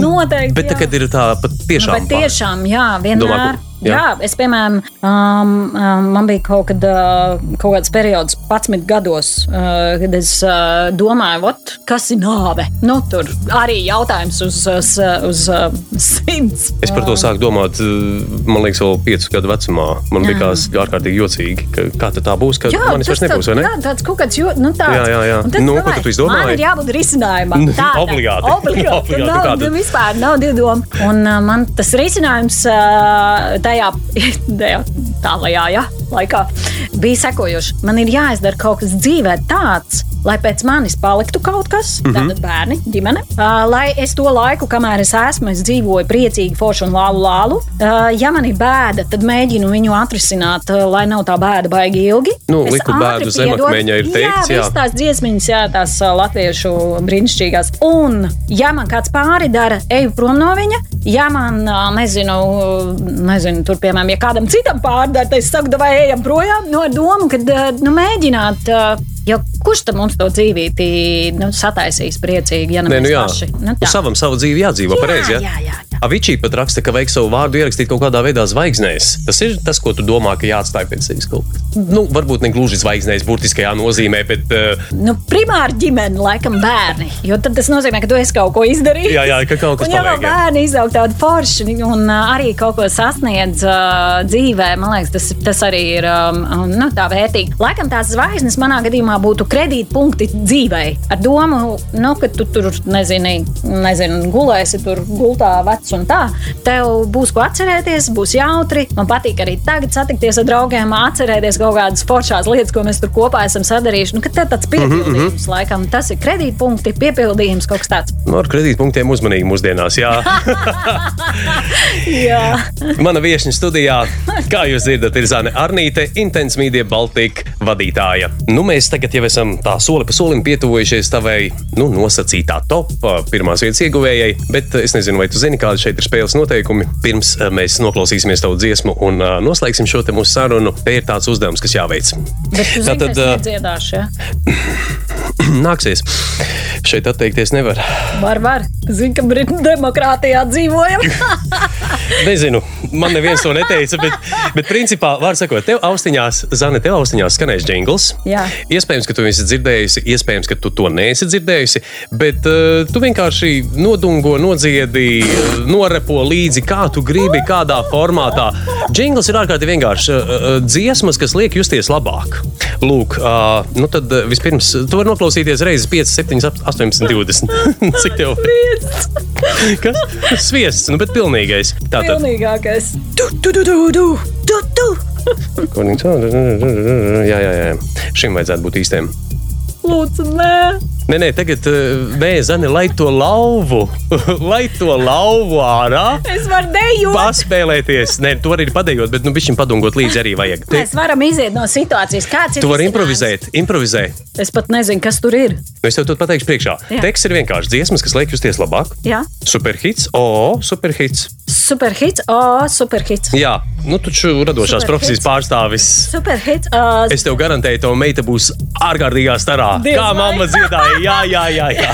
Noteikti. Bet jā. kad ir tā pat Nu, tiešām bet tiešām, jā, vienmēr. Domā, jā. jā. jā, es, piemēram, um, um, man bija kaut, kad, uh, kaut kāds periods, 11 gados, uh, kad es uh, domāju, ot, kas ir nāve. Nu, tur arī jautājums uz, uz, uz uh, simts. Es par to sāku domāt, uh, man liekas, vēl piecu gadu vecumā. Man likās ārkārtīgi jocīgi, ka kā tā būs, ka manis vairs nebūs, vai ne? Jā, tāds kaut kāds, jo, nu, tāds. Jā, jā, jā. Tad Nu, domāju, ko tu izdomāji? Man ir jābūt risinājumam. Tādam. obligāti. Obligāti. Obligāti, nav, kāda? nu, vispār nav divu domu. Un uh, man tas risinājums uh, tajā, tajā tālajā ja, laikā bija sekojošs. Man ir jāizdara kaut kas dzīvē tāds, lai pēc manis paliktu kaut kas, mm. -hmm. tātad bērni, ģimene. Uh, lai es to laiku, kamēr es esmu, es dzīvoju priecīgi, forši un lālu lālu. Uh, ja man ir bēda, tad mēģinu viņu atrisināt, uh, lai nav tā bēda baigi ilgi. Nu, liku bēdu zemakmeņa ir teikts, jā. jā. tās dziesmiņas, jā, tās latviešu brīnišķīgās. Un, ja man kāds pāri dara, eju prom no viņa. Ja man, ā, nezinu, nezinu tur, piemēram, ja kādam citam pārdara, tad es saku, vai ejam projām, no ar domu, ka nu, mēģināt. ā, Jo kurš tad mums to dzīvību nu, sataisīs priecīgi, ja ne Nē, nu mēs jā, paši? Nu, tā. Uz savam savu dzīvi jādzīvo pareizi. jā, jā, jā, jā. Avičī pat raksta, ka vajag savu vārdu ierakstīt kaut kādā veidā zvaigznēs. Tas ir tas, ko tu domā, ka jāatstāj pēc sevis kaut kas. Nu, varbūt ne gluži zvaigznēs, burtiskajā nozīmē, bet uh, Nu, primāri ģimene, laikam, bērni. Jo tas nozīmē, ka tu esi kaut ko izdarījis. Jā, jā, ka kaut kas vēl paliek, jā. bērni izaug tādu foršu un uh, arī kaut ko sasniedz uh, dzīvē, man liekas, tas, tas arī ir um, nu, tā vērtīgi. Laikam tās zvaigznes manā gadījumā būtu kredītpunkti dzīvē. Ar domu, nu, ka tu tur nezini, nezinu, gulēsi tur gultā vecs un tā. Tev būs ko atcerēties, būs jautri. Man patīk arī tagad satikties ar draugiem, atcerēties kaut kādas foršās lietas, ko mēs tur kopā esam sadarījuši. Nu, tev tāds piepildījums, mm -hmm. laikam, tas ir kredītpunkti, piepildījums, kaut kas tāds. nu, ar kredītpunktiem uzmanīgi mūsdienās. Jā. Jā. Mana viesņa studijā, kā jūs dzirdat, ir Zane Arnīte, Intense Media Baltica vadītāja. Nu, mēs tagad jau esam tā soli pa solim pietuvojušies tavai nu, nosacītā top pirmās vietas ieguvējai, bet es nezinu, vai tu zini, kādi šeit ir spēles noteikumi. Pirms ā, mēs noklausīsimies tavu dziesmu un ā, noslēgsim šo te mūsu sarunu, te ir tāds uzdevums, kas jāveic. Bet tu zini, Tātad, es ā, nedziedāšu, ja? Nāksies. Šeit atteikties nevar. Var, var. Zini, ka Britu demokrātijā dzīvojam. Nezinu, man neviens to neteica, bet, bet principā, var sakot, tev austiņās, Zane, tev austiņās skanēs jingls. Jā. Iespējams, ka tu esi dzirdējusi, iespējams, ka tu to neesi dzirdējusi, bet uh, tu vienkārši nodungo, nodziedi, uh, norepo līdzi, kā tu gribi, kādā formātā. Jingls ir ārkārtīgi vienkāršs uh, uh, dziesmas, kas liek justies labāk. Lūk, uh, nu tad vispirms tu vari noklausīties reizes 5, 7, 18, 20. Cik tev? Kas? Sviests, nu bet pilnīgais. Tātad. Pilnīgākais. Tu, tu, tu, tu, tu, tu, tu. Jā, jā, jā. Šim vajadzētu būt īstiem. Lūdzu, nē. Nē, nē, tagad uh, nē, Zani, lai to lauvu, lai to lauvu ārā. Es varu dejot. Paspēlēties, nē, to arī padējot, bet nu, bišķiņ padungot līdzi arī vajag. Te, Mēs varam iziet no situācijas. Kāds ir tu vari improvizēt, improvizē. Es pat nezinu, kas tur ir. Nu, Es tev to pateikšu priekšā. Jā. Teksts ir vienkārši dziesmas, kas liek justies labāk. Jā. Superhits, o, superhits. Superhits, oh, superhits. Jā, nu taču radošās Superhits. profesijas pārstāvis. Superhits. Uh, Es tev garantēju, ka meita būs ārkārtīgā starā. Diez Kā mamma dziedāja, jā, jā, jā. jā.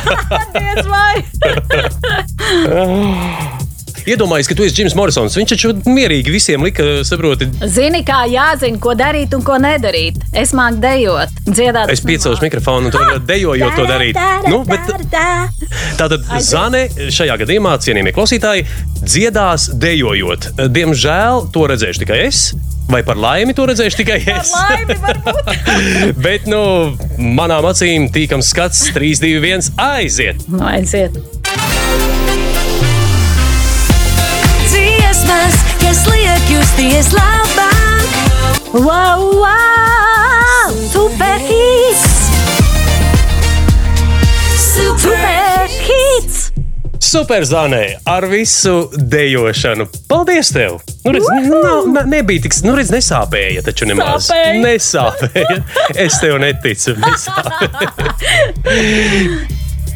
Diez vai! Iedomājieties, ka tu esi Džims Morrisons. Viņš taču mierīgi visiem lika, saproti, Zini, kā jāzina, ko darīt un ko nedarīt. Es māku dejot, dziedāt. es piecelšu mikrofonu un tur dejojot to darīt. Nu, bet tātad Zane šajā gadījumā, cienījamie klausītāji, dziedās dejojot. Diemžēl to redzēšu tikai es. Vai par laimi to redzēšu tikai es? Laimi varbūt. Bet, nu, manām acīm tīkams skats 3, 2, 1, aiziet! Nu, aiziet. Dziesmas, kas liek justies labāk, Wow, wow! Superhits! Superhits! Super Zanē ar visu dejošanu. Paldies tev! Nu, redz, nav, na, nebija tik, nu, redz, nesāpēja taču nemaz. Sāpēja. Nesāpēja. Es tev neticu.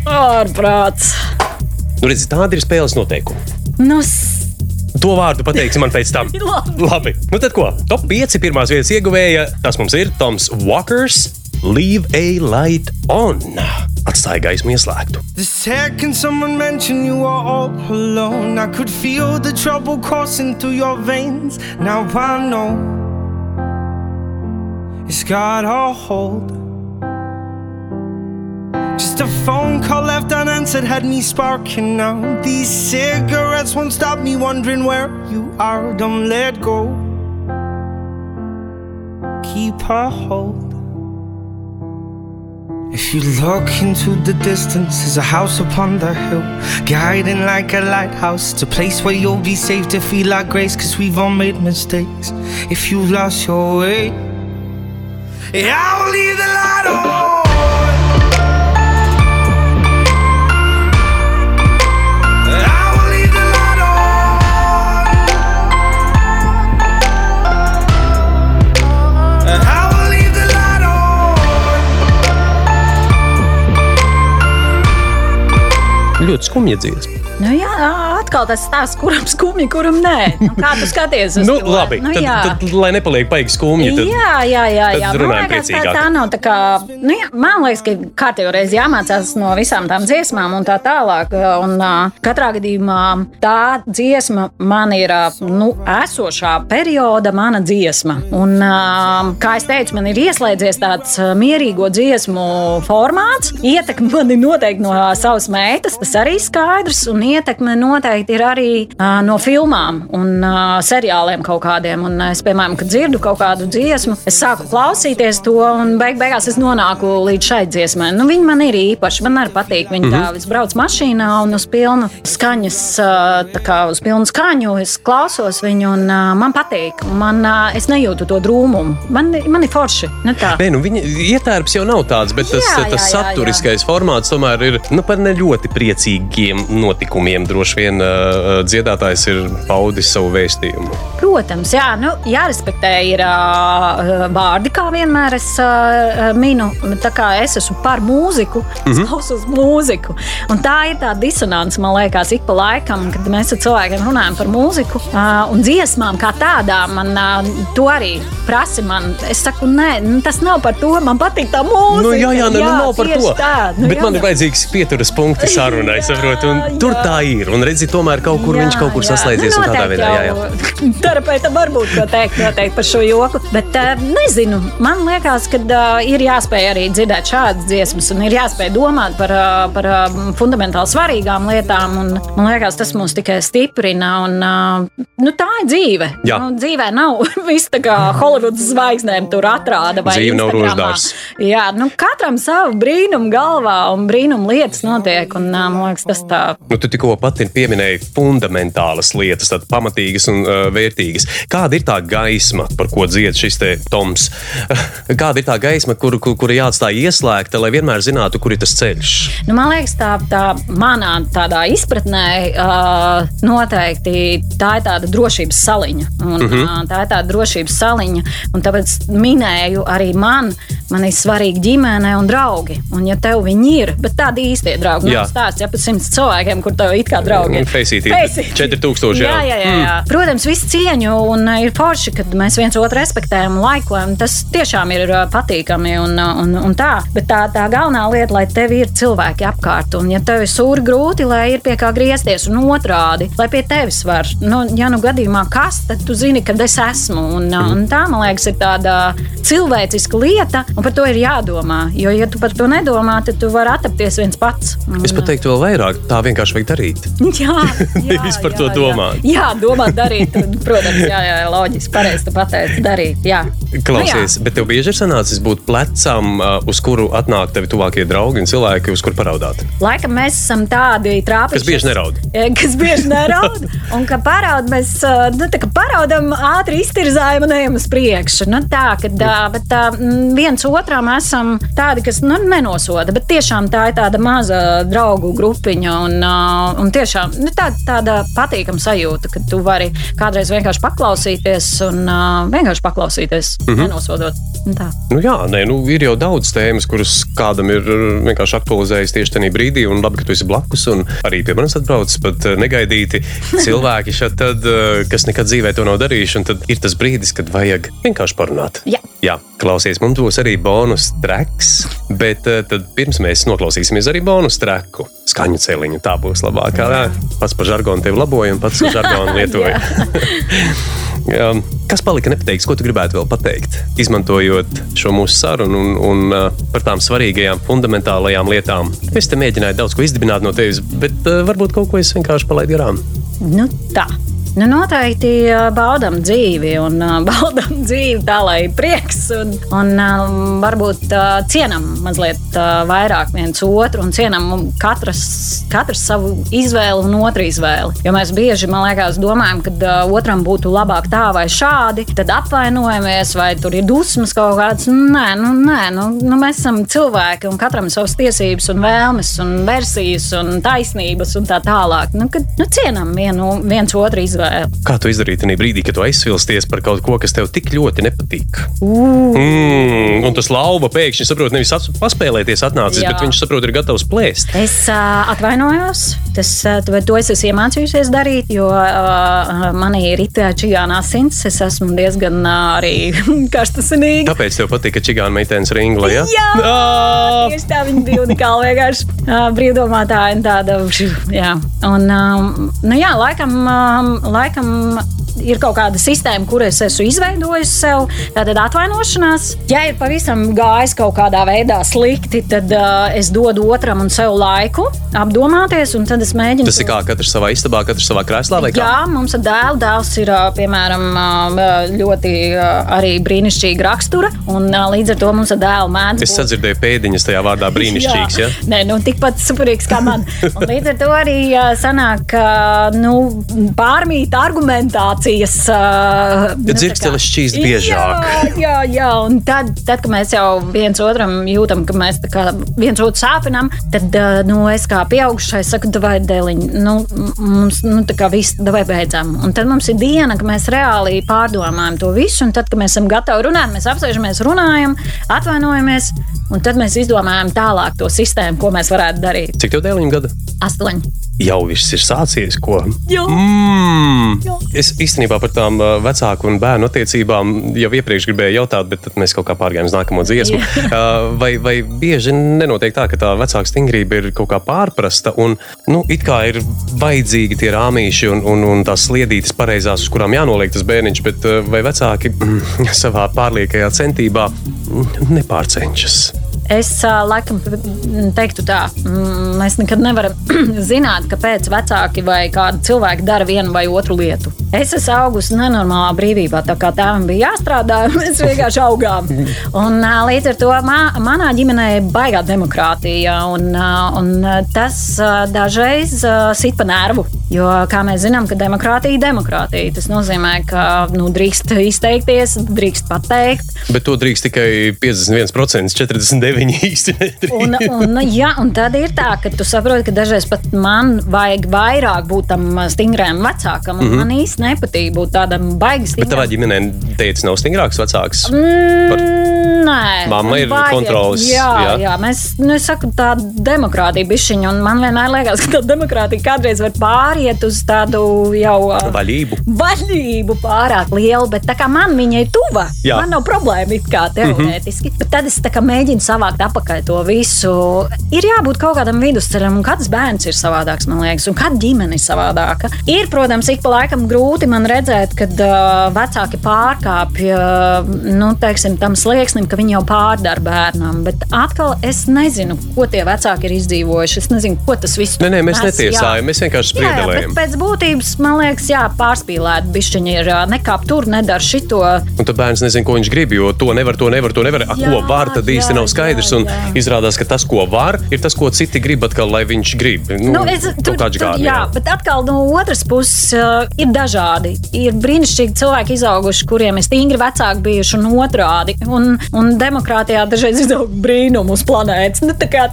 Ārprāts! Nu, redz, tādi ir spēles noteikumi. Nu, To vārdu pateiksi man pēc tam. Labi. Labi. Nu, tad ko? Top 5 pirmās vietas ieguvēja. Tas mums ir Toms Walkers. Leave a light on. Atstāja gaismu ieslēgtu. The second someone mentioned you all alone, I could feel the trouble coursing through your veins. Now I know it's got a hold. Just a phone call left unanswered had me sparking now. These cigarettes won't stop me wondering where you are. Don't let go. Keep a hold. If you look into the distance, there's a house upon the hill, guiding like a lighthouse. It's a place where you'll be safe to feel like grace, cause we've all made mistakes. If you've lost your way, I'll leave the light on. Ļoti skumja dziesma. nu jā, atkal tas stāsts, kuram skumji, kuram nē. Nu, kā tu skaties? uz Nu, to? labi, nu, tad, jā. tad, lai nepaliek baigi skumji. Tad... Jā, jā, jā. tad jā. Man liekas, tā, tā nav tā kā. Nu, jā, man liekas, ka kārtībā reiz jāmācās no visām tām dziesmām un tā tālāk. Un, uh, katrā gadījumā tā dziesma man ir uh, nu, esošā perioda mana dziesma. Un, uh, kā jau teicu, man ir ieslēdzies tāds mierīgo dziesmu formāts. Ietekme man ir noteikti no savas meitas, tas arī skaidrs. Un ietekme noteikti ir arī uh, no filmām un uh, seriāliem kaut kādiem. Un es, piemēram, kad dzirdu kaut kādu dziesmu, es sāku klausīties to, un beig beigās es nonāku līdz šai dziesmai. Nu, viņa man ir īpaša, man arī patīk. Viņa tā Mhm. es braucu mašīnā un uz pilnu skaņas, uh, tā kā uz pilnu skaņu es klausos viņu, un uh, man patīk. Man, uh, es nejūtu to drūmumu. Man, man ir forši. Nu, tā. Nē, nu viņa ietērps jau nav tāds, bet tas, Jā, jā, tas jā, jā. saturiskais formāts tomēr ir nu, par ne ļoti priecīgiem notikumiem. Droši vien uh, dziedātājs ir paudis savu vēstījumu. Protams, jā, nu, jārespektē ir uh, vārdi, kā vienmēr es uh, minu. Tā kā es esmu par mūziku, mm -hmm. klausos mūziku. Un tā ir tā disonance, man liekas, ik pa laikam, kad mēs ar cilvēkiem runājam par mūziku uh, un dziesmām kā tādām. Man uh, to arī prasa. Man. Es saku, nē, nu, tas nav par to. Man patīk tā mūzika. Nu, jā, jā, nu, jā nav par to. Tā, nu, bet jā, man ir jā. vajadzīgs pieturas punkts sarunai, saprotu. Tur jā. tā ir. Un redzi, tomēr kaut kur viņš kaut kur Jā, saslēdzies. nu, tādā noteikti veidā, jā, jā. Terapeitam var būt ko teikt noteikti par šo joku. Bet uh, nezinu, man liekas, ka uh, ir jāspēj arī dzirdēt šādas dziesmas, un ir jāspēj domāt par, uh, par uh, fundamentāli svarīgām lietām. Un, man liekas, tas mūs tikai stiprina. Un, uh, nu, tā ir dzīve. Jā. Nu, dzīvē nav viss tā kā Holivudas zvaigznēm tur atrāda. Dzīve nav roždārs. Jā, nu, katram savu brīnumu galvā un brīnumu lietas notiek. Un, uh, man liekas, tas tā Nu, tu tikko pati pieminēji fundamentālas lietas, tādas pamatīgas un uh, vērtīgas. Kāda ir tā gaisma, par ko dzied šis te Toms? Kāda ir tā gaisma, kuru kur, kur jāatstāj ieslēgta, lai vienmēr zinātu, kur ir tas ceļš? Nu, man liekas, tā, tā manā tādā izpratnē uh, noteikti tā ir tāda drošības saliņa. Un, uh -huh. uh, tā ir tāda drošības saliņa. Un tāpēc minēju arī man man ir svarīgi ģimene un draugi. Un, ja tev viņi ir, bet tādi īstie draugi, nav stāsts ja par simts cilvēkiem, kur tev it kā draugi Feisīti. 4000, jā. Jā, jā, jā. Mm. Protams, visu cieņu un uh, ir forši, kad mēs viens otru respektējam un laikojam. Tas tiešām ir uh, patīkami un, uh, un, un tā. Bet tā, tā galvenā lieta, lai tev ir cilvēki apkārt. Un, ja tev ir sūri grūti, lai ir pie kā griezties un otrādi, lai pie tevis var. Nu, ja nu gadījumā kas, tad tu zini, kad es esmu. Un, mm. un tā, man liekas, ir tāda cilvēciska lieta, un par to ir jādomā. Jo, ja tu par to nedomā, tad tu vari attapties viens pats. Un, Es pat teiktu, vēl vairāk. Tā vienkārši vajag darīt. Jā, Nevis par to jā, domāt. Jā, jā domāt, darīt. Protams, jā, jā loģiski. Pareizi, tu pateici, darīt. Jā. Klausies, Nu, bet tev bieži ir sanācis būt plecam, uz kuru atnāk tevi tuvākie draugi un cilvēki, uz kuriem paraudāt. Laikam mēs esam tādi trāpīši. Kas bieži neraud. Kas bieži neraud. Un kā paraud, mēs nu, tā kā paraudam, ātri iztirzājam un ejam uz priekšu. Nu, tā, kad, bet tā, viens otram esam tādi, kas nu, nenosoda. Bet tiešām tā ir tāda maza draugu grupiņa. Un, un tiešām nu, tā, tāda patīkama sajūta, ka tu vari kādreiz vienkārši paklausīties un uh, vienkārši paklausīties, mm -hmm. nenosodot. Tā. Nu, jā, nē, nu, ir jau daudz tēmas, kuras kādam ir vienkārši aktualizējas tieši tajā brīdī, un labi, ka tu esi blakus. un Arī pie manis atbrauc pat negaidīti cilvēki, šad, tad, kas nekad dzīvē to nav darījuši. Tad ir tas brīdis, kad vajag vienkārši parunāt. Jā. Jā, klausies, mums būs arī bonus treks, bet tad pirms mēs noklausīsimies arī bonus treku. Skaņu celiņu tā būs labākā. Jā. Pats par žargonu tevi laboju, un pats par žargonu lietoju. Jā. Kas palika nepateikts, ko tu gribētu vēl pateikt? Izmantojot šo mūsu sarunu un, un uh, par tām svarīgajām, fundamentālajām lietām. Es te mēģināju daudz ko izdibināt no tevis, bet uh, varbūt kaut ko es vienkārši palaidu garām. Nu, tā. Nu, noteikti baudām dzīvi un baudām dzīvi tā, lai ir prieks. Un, un varbūt cienam mazliet vairāk viens otru un cienam katras, katrs savu izvēli un otru izvēli. Jo mēs bieži, man liekas, domājam, ka otram būtu labāk tā vai šādi, tad apvainojamies vai tur ir dusmas kaut kādas. Nē, nu, nē nu, nu, mēs esam cilvēki un katram ir savas tiesības un vēlmes un versijas un taisnības un tā tālāk. Nu, kad, nu, cienam vienu, viens otru izvēli. Kā tu izdarīji tajā brīdī, kad tu aizsvilsties par kaut ko, kas tev tik ļoti nepatīk? Mm, un tas lauva pēkšņi saprot, nevis paspēlēties atnācis, Jā. bet viņš saprot, ir gatavs plēst. Es uh, atvainojos. Tas, uh, to, es esmu iemācījusies darīt, jo uh, manī ir itāļu asins. Es esmu diezgan uh, arī karstasinīga. Kāpēc tev patīk, ka čigāna meitenes ringla? Ja? Jā, Ā! tieši tā viņa bija unikāla. Vienkārši uh, brīvdomātāja un tāda. Jā, un, um, nu, jā laikam, um, laikam ir kaut kāda sistēma, kur es esmu izveidojis sev. Tātad atvainošanās. Ja ir pavisam gājis kaut kādā veidā slikti, tad uh, es dodu otram un sev laiku apdomāties, un tad es mēģinu. Tas ir kā katrs savā istabā, katrs savā krēslā? Jā, mums ir dēls. Dēls ir ā, piemēram ā, ļoti ā, arī brīnišķīga rakstura. Un, līdz ar to mums ar dēlu mēdz. Es sadzirdēju pēdiņas tajā vārdā brīnišķīgs. Ja? Nē, nu, tikpat superīgs kā man. Un līdz ar to arī sanāk, ka nu, pārmīt argumentācijas. Ā, nu, tā kā- dzirksteles šķīst biežāk. Jā, jā, jā. un tad, tad, kad mēs jau viens otram jūtam, ka mēs viens otru sāpinām, tad ā, nu, es kā pieaugušais saku, vai dēliņ, nu, mums nu, tā kā viss, vai beidzam. Un tad mums ir diena, kad mēs reāli pārdomājam to visu, un tad, kad mēs esam gatavi runāt, mēs apsēžamies, runājam, atvainojamies, un tad mēs izdomājam tālāk to sistēmu, ko mēs varētu darīt. Cik tev dēliņu gada? Astoņi. Jau viss ir sācies, ko? Jā. Mm. Jā. Es īstenībā par tām vecāku un bērnu attiecībām jau iepriekš gribēju jautāt, bet tad mēs kaut kā pārgājām uz nākamo dziesmu. Vai, vai bieži nenotiek tā, ka tā vecāka stingrība ir kaut kā pārprasta un nu, it kā ir vajadzīgi tie rāmīši un, un, un tās sliedītes pareizās, uz kurām jānoliek tas bērniņš, bet vai vecāki mm, savā pārliekajā centībā mm, nepārcenšas? Es laikam teiktu, tā, mm, mēs nekad nevaram zināt, kāpēc vecāki vai kādi cilvēki dara vienu vai otru lietu. Es esmu augusi nenormālā brīvībā, tā kā tēvam bija jāstrādā, mēs vienkārši augām. Un, līdz ar to mā, manā ģimenē ir baigā demokrātija, un, un tas dažreiz sit pa nervu. Jo, kā mēs zinām, ka demokrātija ir demokrātija. Tas nozīmē, ka nu, drīkst izteikties, drīkst pateikt. Bet to drīkst tikai 51%, 49% īsti nedrīkst. Un, un, jā, un tad ir tā, ka tu saproti, ka dažreiz pat man vajag vairāk būt tam stingram vecākam. Mm -hmm. Man īsti nepatīk būt tādam baigi Bet tavā ģimenē tētis nav stingrāks vecāks. Mm, Nē, Mamma ir Vajag- kontroles, Jā, jā. jā. mēs nu, saku, tā demokrātija bišķiņa, un man vienmēr liekas, ka tā demokrātija kādreiz var pāriet uz tādu jau. Vaļību. Vaļību pārāk liela, bet tā kā man viņa ir tuva, Jā. man nav problēma it kā teorētiski. Mm -hmm. Tad es mēģinu savākt apakaļ to visu. Ir jābūt kaut kādam vidusceļam, un katrs bērns ir savādāks, man liekas, un katra ģimene ir savādāka. Ir, protams, ik pa laikam grūti man redzēt, kad uh, vecāki pārkāpj uh, nu, teiksim, tam slieksnim, ka viņi jau pārdara bērnam. Bet atkal es nezinu, ko tie vecāki ir izdzīvojuši. Es nezinu, ko tas viss Nē, nē, mēs nes, jā. netiesājam, mēs vienkārši Jā, jā, spriedelējam. pēc būtības man liekas, jā, pārspīlēt bišķiņi ir nekāp tur, nedara šito. Un tad bērns nezina, ko viņš grib, jo to nevar, to nevar, to nevar. A, Jā, ko var, tad īsti jā, nav skaidrs. jā, Un jā. izrādās, ka tas, ko var, ir tas, ko citi grib, atkal, lai viņš grib. Nu, Nu, es, kaut kāds gādi. jā, bet atkal no otras puses uh, ir dažādi. Ir brīnišķīgi cilvēki izauguši, kuriem ir stingri vecāki bijuši un otrādi. Un, un demokrātijā dažreiz izaug brīnumu uz planētas. Nu, tā kā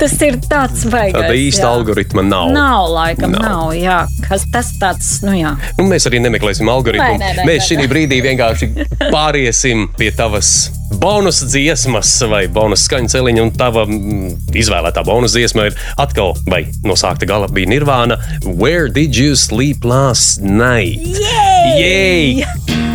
tas ir tāds vajag. Tāda īsta algoritma nav. Nav, laikam, Nav. nav. jā. Kas tas tāds, nu jā. Nu, mēs arī nemeklēsim algoritmu. Nē, nē, nē, mēs šī brīdī vienkārši pāriesim pie tavas bonus dziesmas vai bonus skaņu celiņa. Un tava izvēlētā bonus dziesma ir atkal, vai no sākta gala bija Nirvana. Where did you sleep last night? Yay! My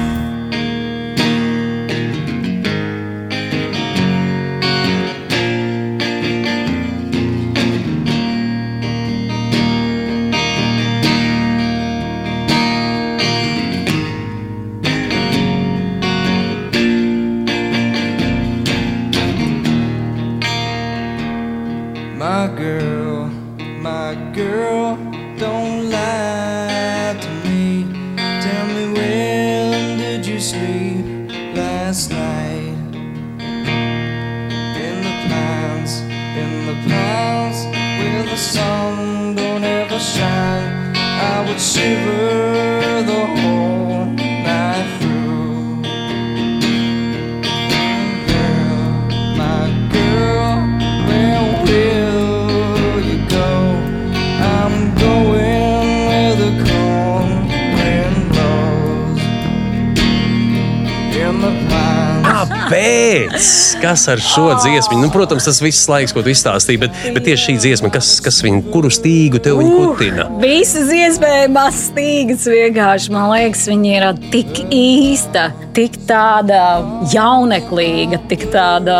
Kas ar šo dziesmu? Nu, protams, tas viss laiks, ko tu izstāstīji, bet, bet tieši šī dziesma, kas, kas viņu, kuru stīgu tev viņa kutina? Visas iespējamās stīgas vienkārši, man liekas, viņa ir tik īsta, tik tāda jauneklīga, tik tāda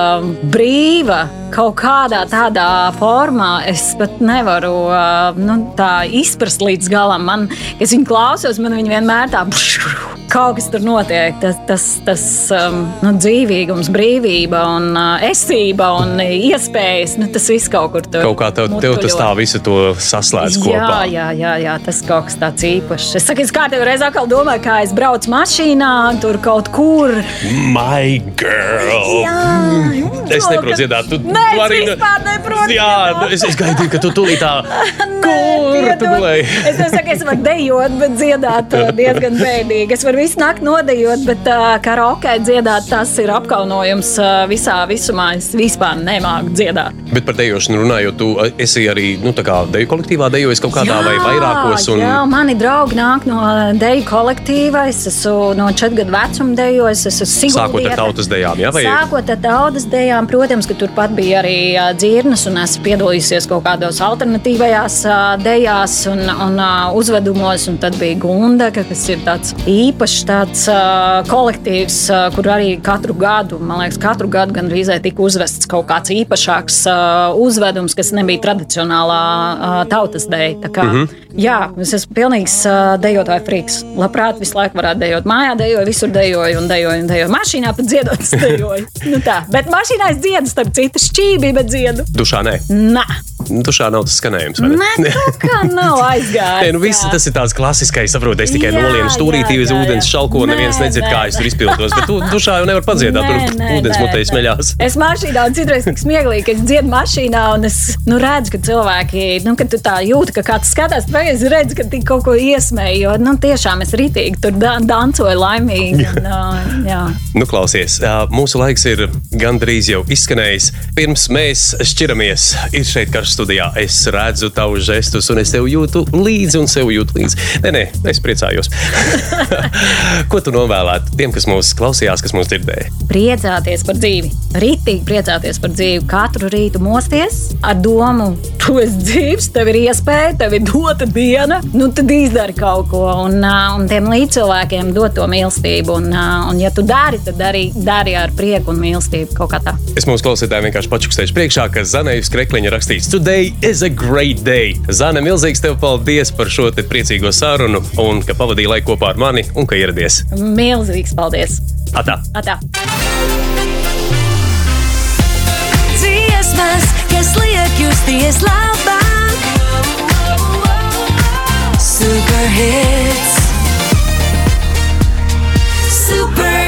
brīva. Kaut kādā tādā formā es pat nevaru ā, nu, tā izprast līdz galam. Man, kad es viņu klausos, man viņa vienmēr tā kaut kas tur notiek. Tas, tas, tas um, nu, dzīvīgums, brīvība un uh, esība un iespējas, nu, tas viss kaut kur tur Kaut kā tev, tev tas tā visu to saslēdz Jā, kopā. jā, jā, jā, tas kaut kas tāds īpašs. Es saku, es kādreiz reizē atkal domāju, kā es braucu mašīnā, tur kaut kur. My girl! Jā, Es neprotu dziedāt. Tu, Nē, tu es vispār neprotu Jā, nu, es, es gaidīju, ka tu tulīt tā. Kur tu gulēji? Es nesaku, es varu dejot, bet dziedāt uh, diezgan bēdīgi. Es varu visu nakti nodejot, bet uh, karaoke dziedāt tas ir apkaunojums uh, visā visumā. Es vispār nemāku dziedāt. Bet par dejošanu runājot, tu esi arī nu, deju kolektīvā dejojis kaut kādā vai vairākos. Un... Jā, mani draugi nāk no deju kolektīva. Es esmu no četru gadu vecuma dejojis. Es esmu Sākot ar tautas dejām, jā, vai Sākot ar tautas dejām, protams, ka turpat bija arī dzirnas, un esmu piedalījusies kaut kādos alternatīvajās dejās un, un uzvedumos. Un tad bija Gundaka, kas ir tāds īpašs tāds, ā, kolektīvs, ā, kur arī katru gadu, man liekas, katru gadu gandrīz tika uzvests kaut kāds īpašāks ā, uzvedums, kas nebija tradicionālā ā, tautas kā, mm. -hmm. Jā, es esmu pilnīgs ā, dejotāju friks. Labprāt, visu laiku varētu dejot. Mājā dejoju, visur dejoju un dejoju. Un dejoju. Mašīnā pat dziedot, dejoju. nu tā. Bet mašīnā es dziedu, starp citu, šķīvi, bet dziedu. Dušā nē, Nē, dušā nav tas skanējums. Nē kā nav aizgājis. Nē, nu viss tas ir tāds klasiskais, saprotu, es tikai nolienu stūrītī uz ūdens šalko, neviens nedzird, kā es tur izpildos. Bet tu dušā jau nevar padziedāt, tur ūdens mutē smeļās. Es mašīnā citreiz tik smieklīgi, ka es dziedu mašīnā un es nu, redzu, ka cilvēki, nu, kad tu tā jūti, ka kāds skatās, vai es redzu, ka tik kaut ko iesmēju. Jo nu, tiešām es rītīgi tur dan dancoju laimīgi. Un, jā. Nu, klausies, mūsu laiks ir gandrīz jau izskanējis. Pirms mēs šķiramies, ir šeit karsts studijā. Es redzu tavu žestus, un es tev jūtu līdzi, un sev jūtu līdzi. Nē, nē, es priecājos. Ko tu novēlētu tiem, kas mūs klausījās, kas mūs dzirdēja? Priecāties par dzīvi, rītīgi priecāties par dzīvi. Katru rītu mosties ar domu, tu esi dzīves, tev ir iespēja, tev ir dota diena, nu tad izdari kaut ko. Un, un tiem līdzcilvēkiem dot to mīlestību. Un, un ja tu dari, tad dari, dari ar prieku un mīlestību kaut kā tā. Es mūsu klausītājiem vienkārši pačukstēšu priekšā, ka Zanējas Krekliņa rakstīts: Today is a great day. Zane, milzīgs tev paldies par šo te priecīgo sarunu, un ka pavadīji laiku kopā ar mani un ka ieradies. Milzīgs paldies! Atā! Atā. Dziesmas, kas liek justies labāk. Superhits. Super